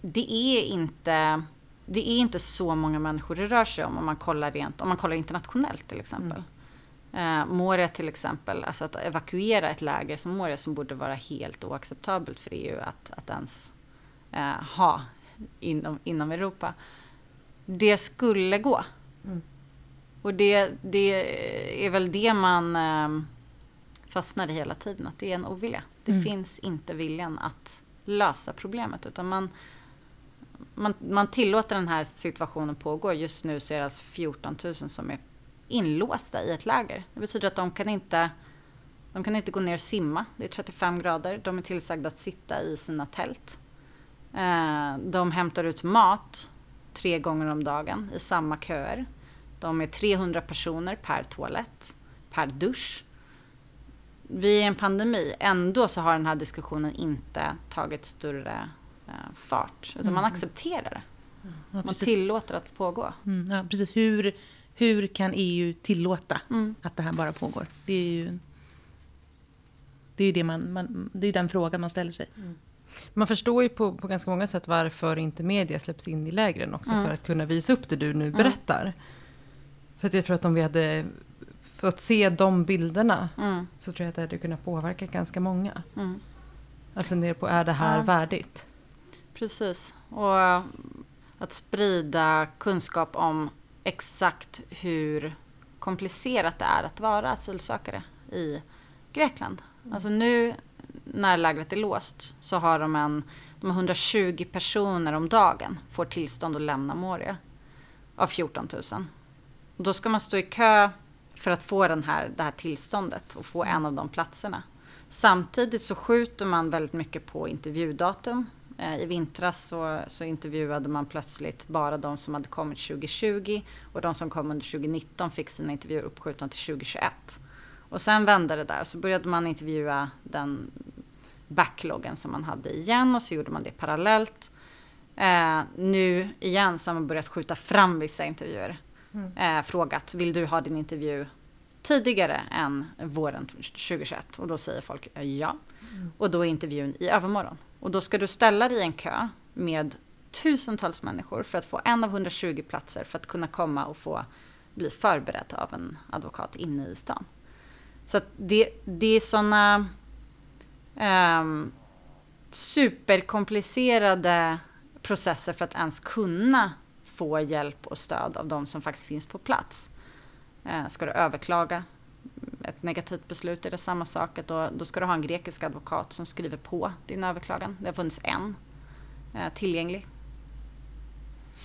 det är inte det är inte så många människor det rör sig om om man kollar, rent, om man kollar internationellt till exempel. Mm. Eh, Moria till exempel, alltså att evakuera ett läger som Moria som borde vara helt oacceptabelt för EU att, att ens eh, ha inom, inom Europa. Det skulle gå. Mm. Och det, det är väl det man eh, fastnar i hela tiden, att det är en ovilja. Det mm. finns inte viljan att lösa problemet utan man, man, man tillåter den här situationen pågå. Just nu så är det alltså 14 000 som är inlåsta i ett läger. Det betyder att de kan inte, de kan inte gå ner och simma. Det är 35 grader. De är tillsagda att sitta i sina tält. Eh, de hämtar ut mat tre gånger om dagen i samma köer. De är 300 personer per toalett, per dusch. Vi är i en pandemi, ändå så har den här diskussionen inte tagit större eh, fart. Utan mm. man accepterar det. Ja, man tillåter att det pågå. Mm, ja, precis. Hur, hur kan EU tillåta mm. att det här bara pågår? Det är ju, det är det man, man, det är den frågan man ställer sig. Man förstår ju på, på ganska många sätt varför inte media släpps in i lägren också. Mm. För att kunna visa upp det du nu mm. berättar. För att jag tror att om vi hade fått se de bilderna. Mm. Så tror jag att det hade kunnat påverka ganska många. Mm. Att fundera på, är det här värdigt? Precis. Och att sprida kunskap om exakt hur komplicerat det är att vara asylsökare i Grekland. Mm. Alltså nu när lägret är låst så har de en, de har 120 personer om dagen får tillstånd att lämna Moria av 14 000. Och då ska man stå i kö för att få den här, det här tillståndet och få en av de platserna. Samtidigt så skjuter man väldigt mycket på intervjudatum. Eh, I vintras så, så, intervjuade man plötsligt bara de som hade kommit 2020 och de som kom under 2019 fick sina intervjuer uppskjutna till 2021. Och sen vände det där så började man intervjua den backloggen som man hade igen och så gjorde man det parallellt. Eh, nu igen så har man börjat skjuta fram vissa intervjuer. Mm. Eh, frågat, vill du ha din intervju tidigare än våren 2021? Och då säger folk ja. Mm. Och då är intervjun i övermorgon. Och då ska du ställa dig i en kö med tusentals människor för att få en av 120 platser för att kunna komma och få bli förberedd av en advokat inne i stan. Så det, det är sådana um, superkomplicerade processer för att ens kunna få hjälp och stöd av de som faktiskt finns på plats. Uh, ska du överklaga ett negativt beslut är det samma sak. Att då, då ska du ha en grekisk advokat som skriver på din överklagan. Det har funnits en eh, tillgänglig.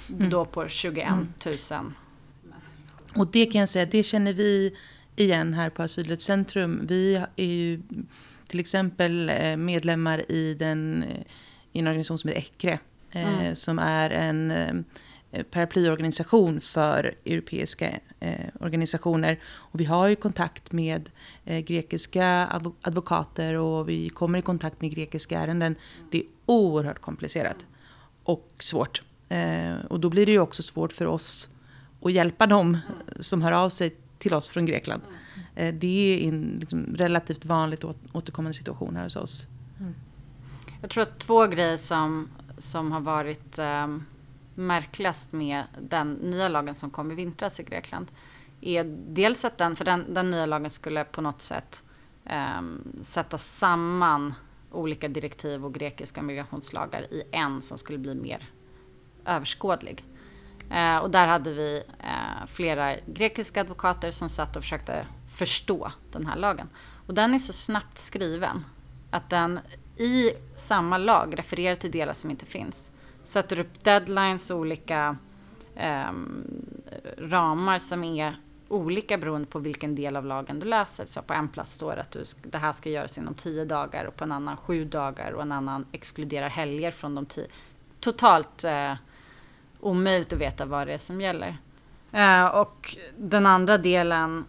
Mm. Då på 21 000. Mm. Och det kan jag säga, det känner vi igen här på Asylrättscentrum. Vi är ju till exempel eh, medlemmar i, den, eh, i en organisation som heter ECRE. Eh, mm. Som är en paraplyorganisation för europeiska eh, organisationer. Och vi har ju kontakt med eh, grekiska advokater och vi kommer i kontakt med grekiska ärenden. Det är oerhört komplicerat och svårt. Eh, och då blir det ju också svårt för oss att hjälpa dem som hör av sig till oss från Grekland. Eh, det är en liksom, relativt vanligt återkommande situation här hos oss. Mm. Jag tror att två grejer som, som har varit eh, märkligast med den nya lagen som kom i vintras i Grekland är dels att den, för den, den nya lagen skulle på något sätt eh, sätta samman olika direktiv och grekiska migrationslagar i en som skulle bli mer överskådlig. Eh, och där hade vi eh, flera grekiska advokater som satt och försökte förstå den här lagen. Och den är så snabbt skriven att den i samma lag refererar till delar som inte finns. Sätter upp deadlines och olika eh, ramar som är olika beroende på vilken del av lagen du läser. Så på en plats står det att du, det här ska göras inom tio dagar och på en annan sju dagar och en annan exkluderar helger från de tio. Totalt eh, omöjligt att veta vad det är som gäller. Eh, och den andra delen,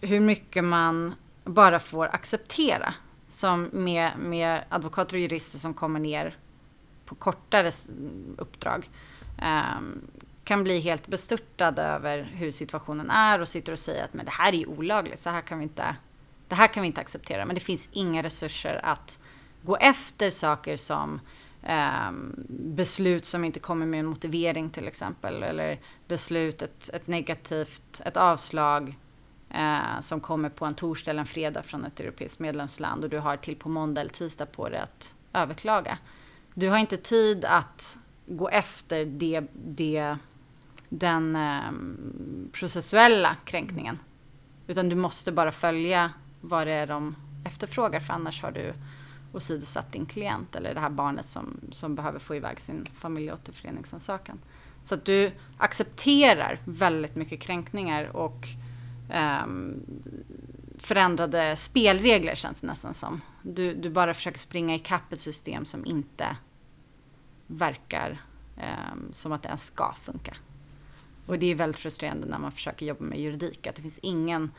hur mycket man bara får acceptera. Som med, med advokater och jurister som kommer ner på kortare uppdrag. Ehm, kan bli helt bestörtade över hur situationen är och sitter och säger att men det här är olagligt, så här kan vi inte, det här kan vi inte acceptera. Men det finns inga resurser att gå efter saker som eh, beslut som inte kommer med en motivering till exempel. Eller beslut, ett, ett negativt, ett avslag eh, som kommer på en torsdag eller en fredag från ett europeiskt medlemsland och du har till på måndag eller tisdag på dig att överklaga. Du har inte tid att gå efter det, det, den eh, processuella kränkningen. Utan du måste bara följa vad det är de efterfrågar för annars har du åsidosatt din klient eller det här barnet som, som behöver få iväg sin familjeåterföreningsansökan. Så att du accepterar väldigt mycket kränkningar och um, förändrade spelregler känns det nästan som. Du, du bara försöker springa ikapp ett system som inte verkar um, som att det ens ska funka. Och det är väldigt frustrerande när man försöker jobba med juridik, att det finns ingen,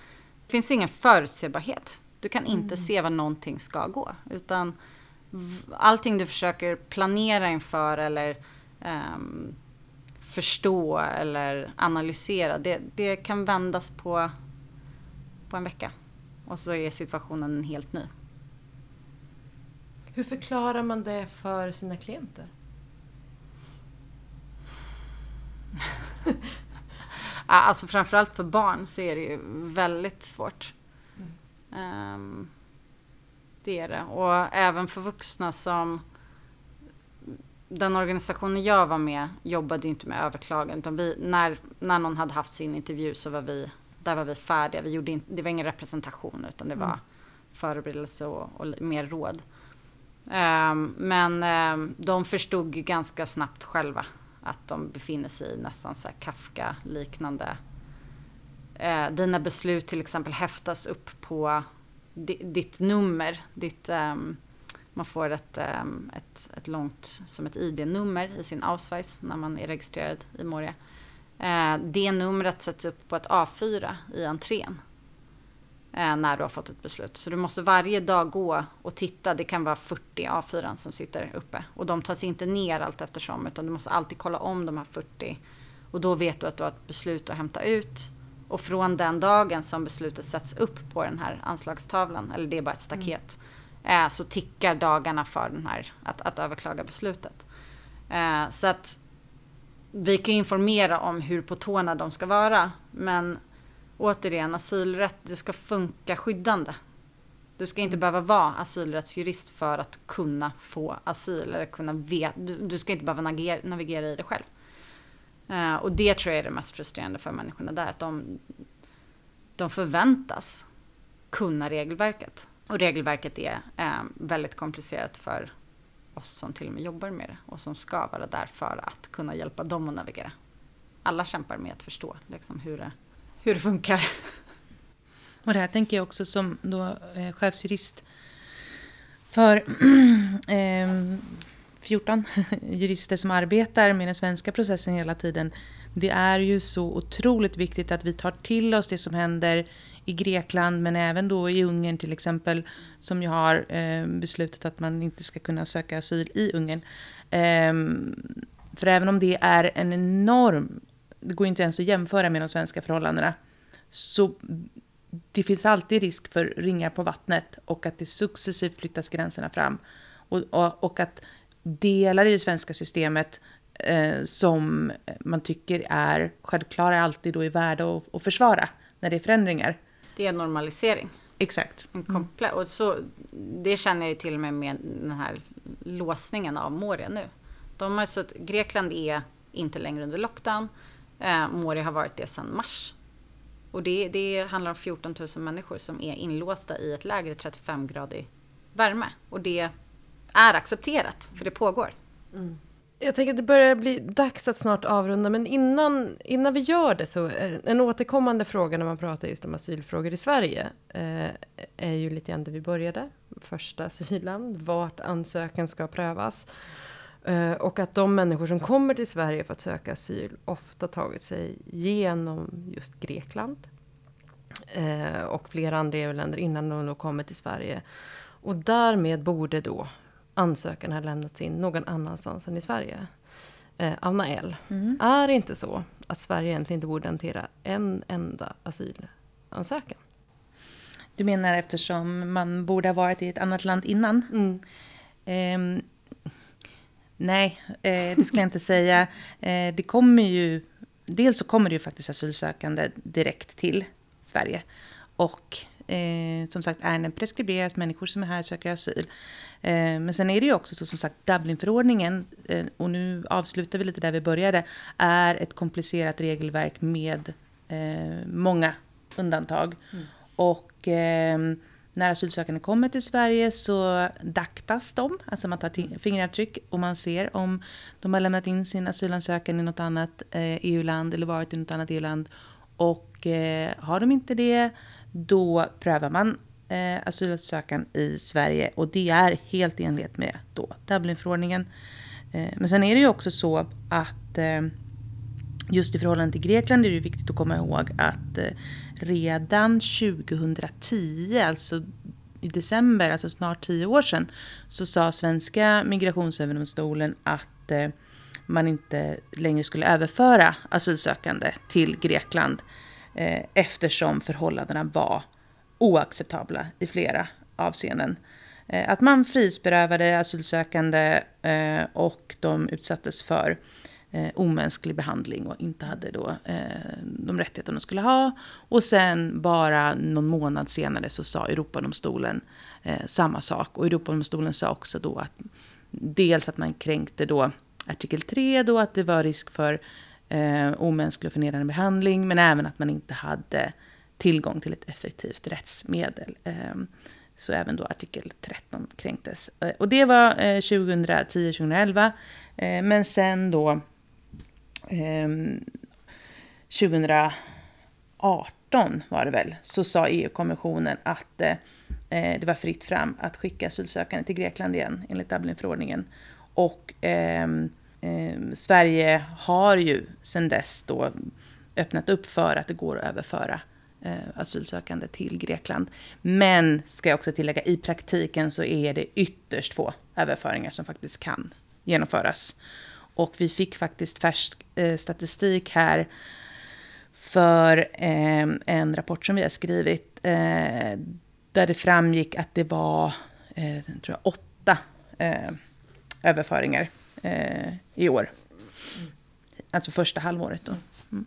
det finns ingen förutsebarhet. Du kan inte mm. se vad någonting ska gå. Utan allting du försöker planera inför eller um, förstå eller analysera, det, det kan vändas på, på en vecka. Och så är situationen helt ny. Hur förklarar man det för sina klienter? alltså framförallt för barn så är det ju väldigt svårt. Um, det är det. Och även för vuxna som... Den organisationen jag var med jobbade inte med överklagan. Utan vi, när, när någon hade haft sin intervju så var vi, där var vi färdiga. Vi gjorde in, det var ingen representation utan det var mm. förberedelse och, och mer råd. Um, men um, de förstod ganska snabbt själva att de befinner sig i nästan så Kafka-liknande eh, dina beslut till exempel häftas upp på ditt nummer. Ditt, eh, man får ett, eh, ett, ett långt, som ett ID-nummer i sin Ausweis när man är registrerad i Moria. Eh, det numret sätts upp på ett A4 i entrén eh, när du har fått ett beslut. Så du måste varje dag gå och titta. Det kan vara 40 A4 som sitter uppe. Och de tas inte ner allt eftersom utan du måste alltid kolla om de här 40. Och då vet du att du har ett beslut att hämta ut. Och från den dagen som beslutet sätts upp på den här anslagstavlan, eller det är bara ett staket, mm. eh, så tickar dagarna för den här, att, att överklaga beslutet. Eh, så att vi kan informera om hur på tårna de ska vara, men återigen, asylrätt, det ska funka skyddande. Du ska inte mm. behöva vara asylrättsjurist för att kunna få asyl eller kunna veta, du, du ska inte behöva navigera, navigera i det själv. Uh, och det tror jag är det mest frustrerande för människorna där. Att de, de förväntas kunna regelverket. Och regelverket är uh, väldigt komplicerat för oss som till och med jobbar med det och som ska vara där för att kunna hjälpa dem att navigera. Alla kämpar med att förstå liksom, hur, det, hur det funkar. Och det här tänker jag också som då, eh, chefsjurist för eh, 14 jurister som arbetar med den svenska processen hela tiden. Det är ju så otroligt viktigt att vi tar till oss det som händer i Grekland men även då i Ungern till exempel som ju har eh, beslutat att man inte ska kunna söka asyl i Ungern. Eh, för även om det är en enorm, det går inte ens att jämföra med de svenska förhållandena, så det finns alltid risk för ringar på vattnet och att det successivt flyttas gränserna fram. Och, och, och att delar i det svenska systemet eh, som man tycker är självklara alltid då är värda att, att försvara när det är förändringar. Det är normalisering. Exakt. En komple- och så, det känner jag ju till och med med den här låsningen av Moria nu. De har så Grekland är inte längre under lockdown. Eh, Moria har varit det sedan mars. Och det, det handlar om 14 000 människor som är inlåsta i ett läger i 35 gradig värme. Och det är accepterat, för det pågår. Mm. Jag tänker att det börjar bli dags att snart avrunda, men innan, innan vi gör det så är en återkommande fråga när man pratar just om asylfrågor i Sverige eh, är ju lite grann där vi började. Första asylland, vart ansökan ska prövas. Eh, och att de människor som kommer till Sverige för att söka asyl ofta tagit sig genom just Grekland eh, och flera andra EU-länder innan de då kommer till Sverige. Och därmed borde då ansökan ha lämnats in någon annanstans än i Sverige. Eh, Anna L. Mm. Är det inte så att Sverige egentligen inte borde hantera en enda asylansökan? Du menar eftersom man borde ha varit i ett annat land innan? Mm. Eh, nej, eh, det skulle jag inte säga. Eh, det kommer ju... Dels så kommer det ju faktiskt asylsökande direkt till Sverige. Och Eh, som sagt, ärenden preskriberas, människor som är här söker asyl. Eh, men sen är det ju också så som sagt, Dublinförordningen, eh, och nu avslutar vi lite där vi började, är ett komplicerat regelverk med eh, många undantag. Mm. Och eh, när asylsökande kommer till Sverige så daktas de, alltså man tar fingeravtryck och man ser om de har lämnat in sin asylansökan i något annat EU-land eh, e eller varit i något annat EU-land. Och har de inte det då prövar man eh, asylansökan i Sverige och det är helt i enlighet med då Dublinförordningen. Eh, men sen är det ju också så att eh, just i förhållande till Grekland är det viktigt att komma ihåg att eh, redan 2010, alltså i december, alltså snart tio år sedan, så sa svenska migrationsöverdomstolen att eh, man inte längre skulle överföra asylsökande till Grekland eh, eftersom förhållandena var oacceptabla i flera avseenden. Eh, att man frihetsberövade asylsökande eh, och de utsattes för eh, omänsklig behandling och inte hade då eh, de rättigheter de skulle ha. Och sen bara någon månad senare så sa Europadomstolen eh, samma sak. Och Europadomstolen sa också då att dels att man kränkte då artikel 3 då, att det var risk för eh, omänsklig och förnedrande behandling, men även att man inte hade tillgång till ett effektivt rättsmedel. Eh, så även då artikel 13 kränktes. Eh, och det var eh, 2010-2011. Eh, men sen då ehm, 2018 var det väl, så sa EU-kommissionen att eh, eh, det var fritt fram att skicka asylsökande till Grekland igen enligt Dublinförordningen. Och ehm, eh, Sverige har ju sedan dess då öppnat upp för att det går att överföra eh, asylsökande till Grekland. Men, ska jag också tillägga, i praktiken så är det ytterst få överföringar som faktiskt kan genomföras. Och vi fick faktiskt färsk eh, statistik här för eh, en rapport som vi har skrivit eh, där det framgick att det var eh, tror jag, åtta eh, överföringar eh, i år. Alltså första halvåret då. Mm.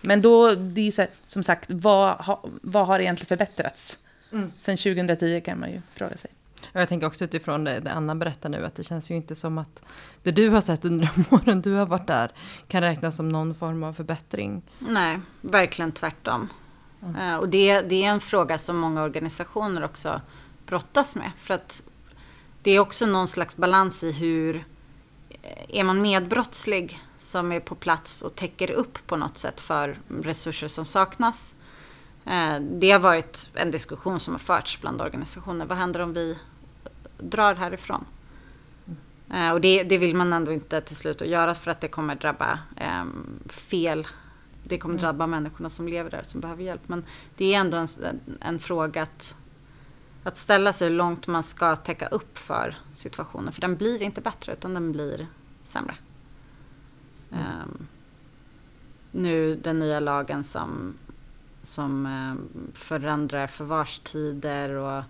Men då, det är så här, som sagt, vad, ha, vad har egentligen förbättrats? Mm. Sen 2010 kan man ju fråga sig. Jag tänker också utifrån det, det Anna berättar nu, att det känns ju inte som att det du har sett under de åren du har varit där kan räknas som någon form av förbättring. Nej, verkligen tvärtom. Mm. Uh, och det, det är en fråga som många organisationer också brottas med. För att det är också någon slags balans i hur är man medbrottslig som är på plats och täcker upp på något sätt för resurser som saknas. Eh, det har varit en diskussion som har förts bland organisationer. Vad händer om vi drar härifrån? Eh, och det, det, vill man ändå inte till slut att göra för att det kommer drabba eh, fel. Det kommer mm. drabba människorna som lever där som behöver hjälp. Men det är ändå en, en fråga att, att ställa sig hur långt man ska täcka upp för situationen. För den blir inte bättre utan den blir sämre. Um, nu den nya lagen som, som um, förändrar förvarstider och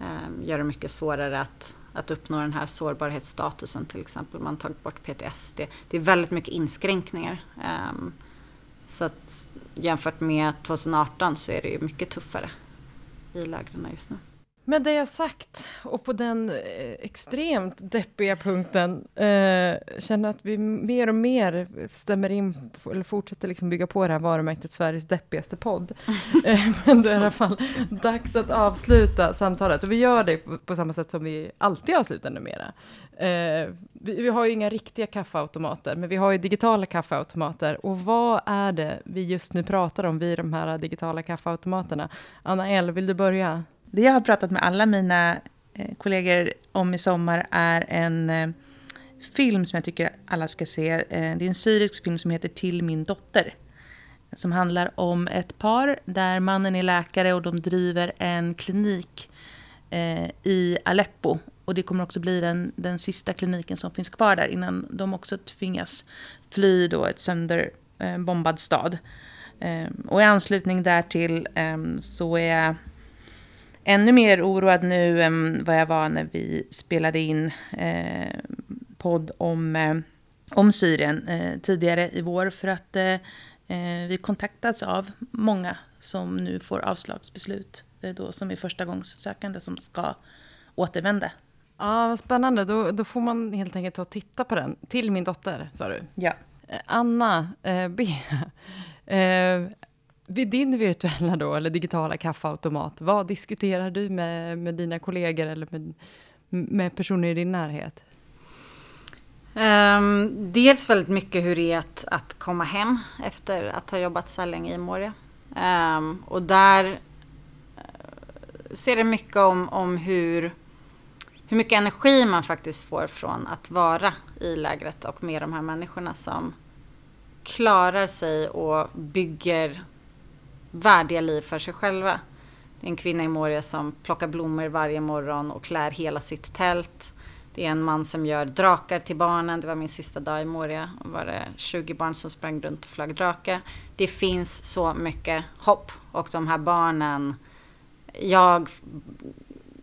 um, gör det mycket svårare att att uppnå den här sårbarhetsstatusen till exempel. Man har tagit bort PTSD. Det är väldigt mycket inskränkningar. Um, så att jämfört med 2018 så är det ju mycket tuffare i lägren just nu. Med det sagt, och på den eh, extremt deppiga punkten, eh, känner att vi mer och mer stämmer in, eller fortsätter liksom bygga på det här varumärket Sveriges deppigaste podd. eh, men det är i alla fall dags att avsluta samtalet, och vi gör det på, på samma sätt som vi alltid avslutar numera. Eh, vi, vi, har ju inga riktiga kaffeautomater, men vi har ju digitala kaffeautomater. Och vad är det vi just nu pratar om vid de här digitala kaffeautomaterna? Anna El, vill du börja? Det jag har pratat med alla mina eh, kollegor om i sommar är en eh, film som jag tycker alla ska se. Eh, det är en syrisk film som heter Till min dotter. Som handlar om ett par där mannen är läkare och de driver en klinik i Aleppo. Och det kommer också bli den, den sista kliniken som finns kvar där innan de också tvingas fly då ett sönderbombad stad. Och i anslutning därtill så är ännu mer oroad nu än vad jag var när vi spelade in eh, podd om, eh, om Syrien eh, tidigare i vår. För att eh, eh, vi kontaktas av många som nu får avslagsbeslut. Eh, då, som är förstagångssökande som ska återvända. Ja, vad spännande. Då, då får man helt enkelt ta och titta på den. Till min dotter, sa du? Ja. Anna B. Vid din virtuella då, eller digitala kaffeautomat, vad diskuterar du med, med dina kollegor eller med, med personer i din närhet? Um, dels väldigt mycket hur det är att, att komma hem efter att ha jobbat så här länge i Moria. Um, och där eh, ser det mycket om, om hur, hur mycket energi man faktiskt får från att vara i lägret och med de här människorna som klarar sig och bygger värdiga liv för sig själva. Det är en kvinna i Moria som plockar blommor varje morgon och klär hela sitt tält. Det är en man som gör drakar till barnen. Det var min sista dag i Moria. Då var det 20 barn som sprang runt och flög drake. Det finns så mycket hopp. Och de här barnen, jag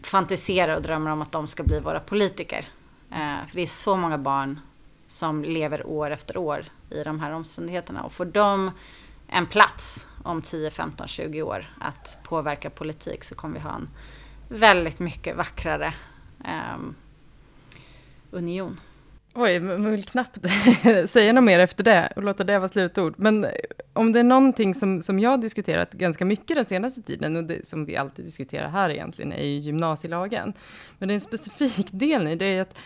fantiserar och drömmer om att de ska bli våra politiker. Eh, för det är så många barn som lever år efter år i de här omständigheterna. Och får de en plats om 10, 15, 20 år att påverka politik så kommer vi ha en väldigt mycket vackrare um, union. Oj, man vill knappt säga något mer efter det och låta det vara slutord. Men eh, om det är någonting som, som jag har diskuterat ganska mycket den senaste tiden och det som vi alltid diskuterar här egentligen är ju gymnasielagen. Men det är en specifik del i det är att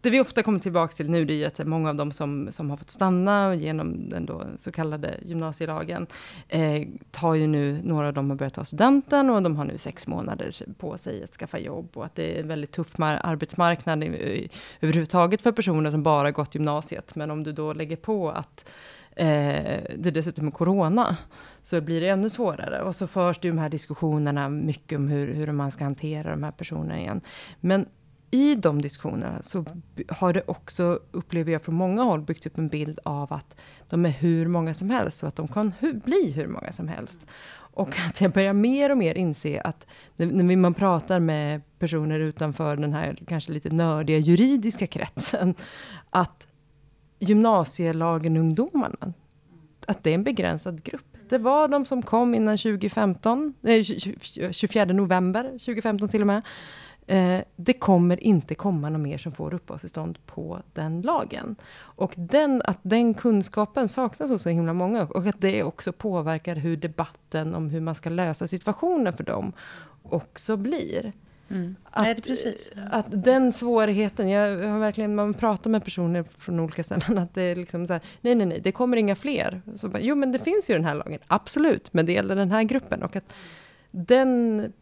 det vi ofta kommer tillbaka till nu, det är att många av dem som, som har fått stanna genom den då så kallade gymnasielagen, eh, tar ju nu, några av dem har börjat ta studenten och de har nu sex månader på sig att skaffa jobb och att det är en väldigt tuff arbetsmarknad i, i, överhuvudtaget för personer som bara gått gymnasiet. Men om du då lägger på att eh, det dessutom är corona, så blir det ännu svårare. Och så förs det ju de här diskussionerna mycket om hur, hur man ska hantera de här personerna igen. Men i de diskussionerna så har det också, upplever jag från många håll, byggts upp en bild av att de är hur många som helst och att de kan hu bli hur många som helst. Och att jag börjar mer och mer inse att när, när man pratar med personer utanför den här kanske lite nördiga juridiska kretsen, att gymnasielagen-ungdomarna, att det är en begränsad grupp. Det var de som kom innan 2015, eh, 24 november 2015 till och med. Eh, det kommer inte komma någon mer som får uppehållstillstånd på den lagen. Och den, att den kunskapen saknas hos så himla många och att det också påverkar hur debatten om hur man ska lösa situationen för dem också blir. Mm. Att, precis. att den svårigheten, jag har verkligen, man pratar med personer från olika ställen, att det är liksom så här, nej, nej, nej, det kommer inga fler. Så bara, jo, men det finns ju den här lagen, absolut, men det gäller den här gruppen. Och att den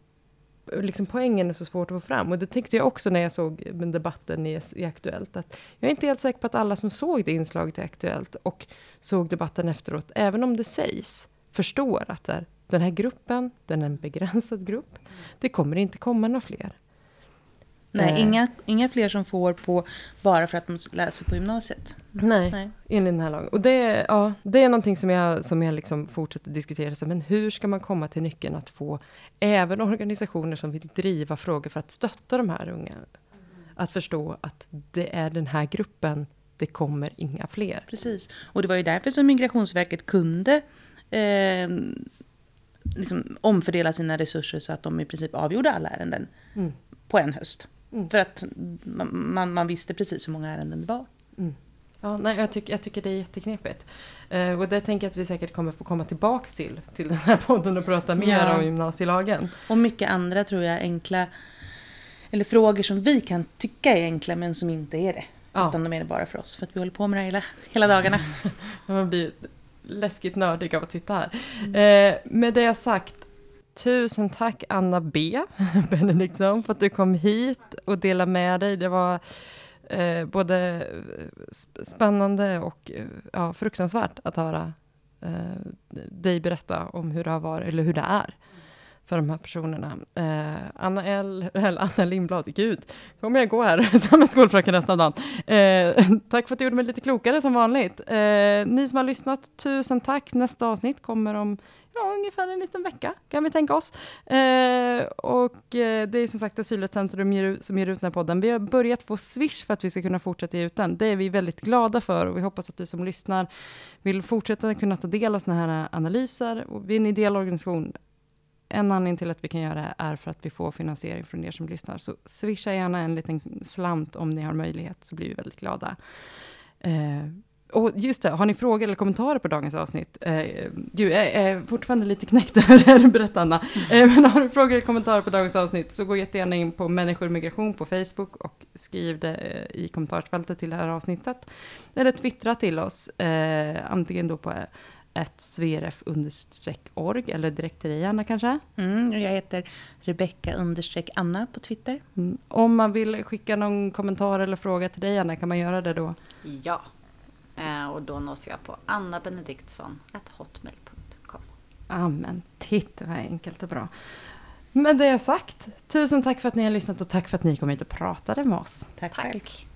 liksom poängen är så svårt att få fram. Och det tänkte jag också när jag såg debatten i, i Aktuellt. Att jag är inte helt säker på att alla som såg det inslaget i Aktuellt och såg debatten efteråt, även om det sägs, förstår att där, den här gruppen, den är en begränsad grupp. Det kommer inte komma några fler. Nej, Eh. inga, inga fler som får på bara för att de läser på gymnasiet. Nej, Nej. enligt den här lagen. Och det, ja, det är någonting som jag, som jag liksom fortsätter diskutera. Så, men hur ska man komma till nyckeln att få även organisationer som vill driva frågor för att stötta de här unga, att förstå att det är den här gruppen, det kommer inga fler. Precis. Och det var ju därför som Migrationsverket kunde eh, liksom omfördela sina resurser så att de i princip avgjorde alla ärenden Mm. på en höst. Mm. För att man, man, visste precis hur många ärenden det var. Ja, nej, jag, tycker, jag tycker det är jätteknepigt. Eh, och det tänker jag att vi säkert kommer få komma tillbaks till, till den här podden och prata mer Ja. om gymnasielagen. Och mycket andra tror jag enkla, eller frågor som vi kan tycka är enkla men som inte är det. Ja. Utan de är det bara för oss. För att vi håller på med det hela, hela dagarna. Man blir läskigt nördig av att sitta här. Eh, med det sagt, tusen tack Anna B. Benediktsson för att du kom hit och delade med dig. Det var eh, både eh, spännande och eh, ja, fruktansvärt att höra eh, dig berätta om hur det har varit, eller hur det är för de här personerna. Eh, Anna L, eller Anna Lindblad, gud, kommer jag gå här som en skolfröken resten av dagen. Eh, tack för att du gjorde mig lite klokare som vanligt. Eh, ni som har lyssnat, tusen tack. Nästa avsnitt kommer om ja, ungefär en liten vecka, kan vi tänka oss. Eh, och eh, det är som sagt Asylrättscentrum som ger ut den här podden. Vi har börjat få Swish för att vi ska kunna fortsätta ge ut den. Det är vi väldigt glada för och vi hoppas att du som lyssnar vill fortsätta kunna ta del av sådana här analyser. Och vi är en ideell organisation. En anledning till att vi kan göra det är för att vi får finansiering från er som lyssnar. Så swisha gärna en liten slant om ni har möjlighet, så blir vi väldigt glada. Eh, och just det, har ni frågor eller kommentarer på dagens avsnitt? Eh, gud, jag är fortfarande lite knäckt över berätta Anna. Eh, men har du frågor eller kommentarer på dagens avsnitt så gå jättegärna in på Människor och migration på Facebook och skriv det eh, i kommentarsfältet till det här avsnittet. Eller twittra till oss, eh, antingen då på eh, sveref-org eller direkt till dig Anna kanske. Mm, och jag heter Rebecka understreck Anna på Twitter. Mm. Om man vill skicka någon kommentar eller fråga till dig Anna, kan man göra det då? Ja. Eh, och då nås jag på annabenediktsson.hotmail.com. Amen, titta vad enkelt och bra. Med det sagt, tusen tack för att ni har lyssnat och tack för att ni kom hit och pratade med oss. Tack själv. Tack.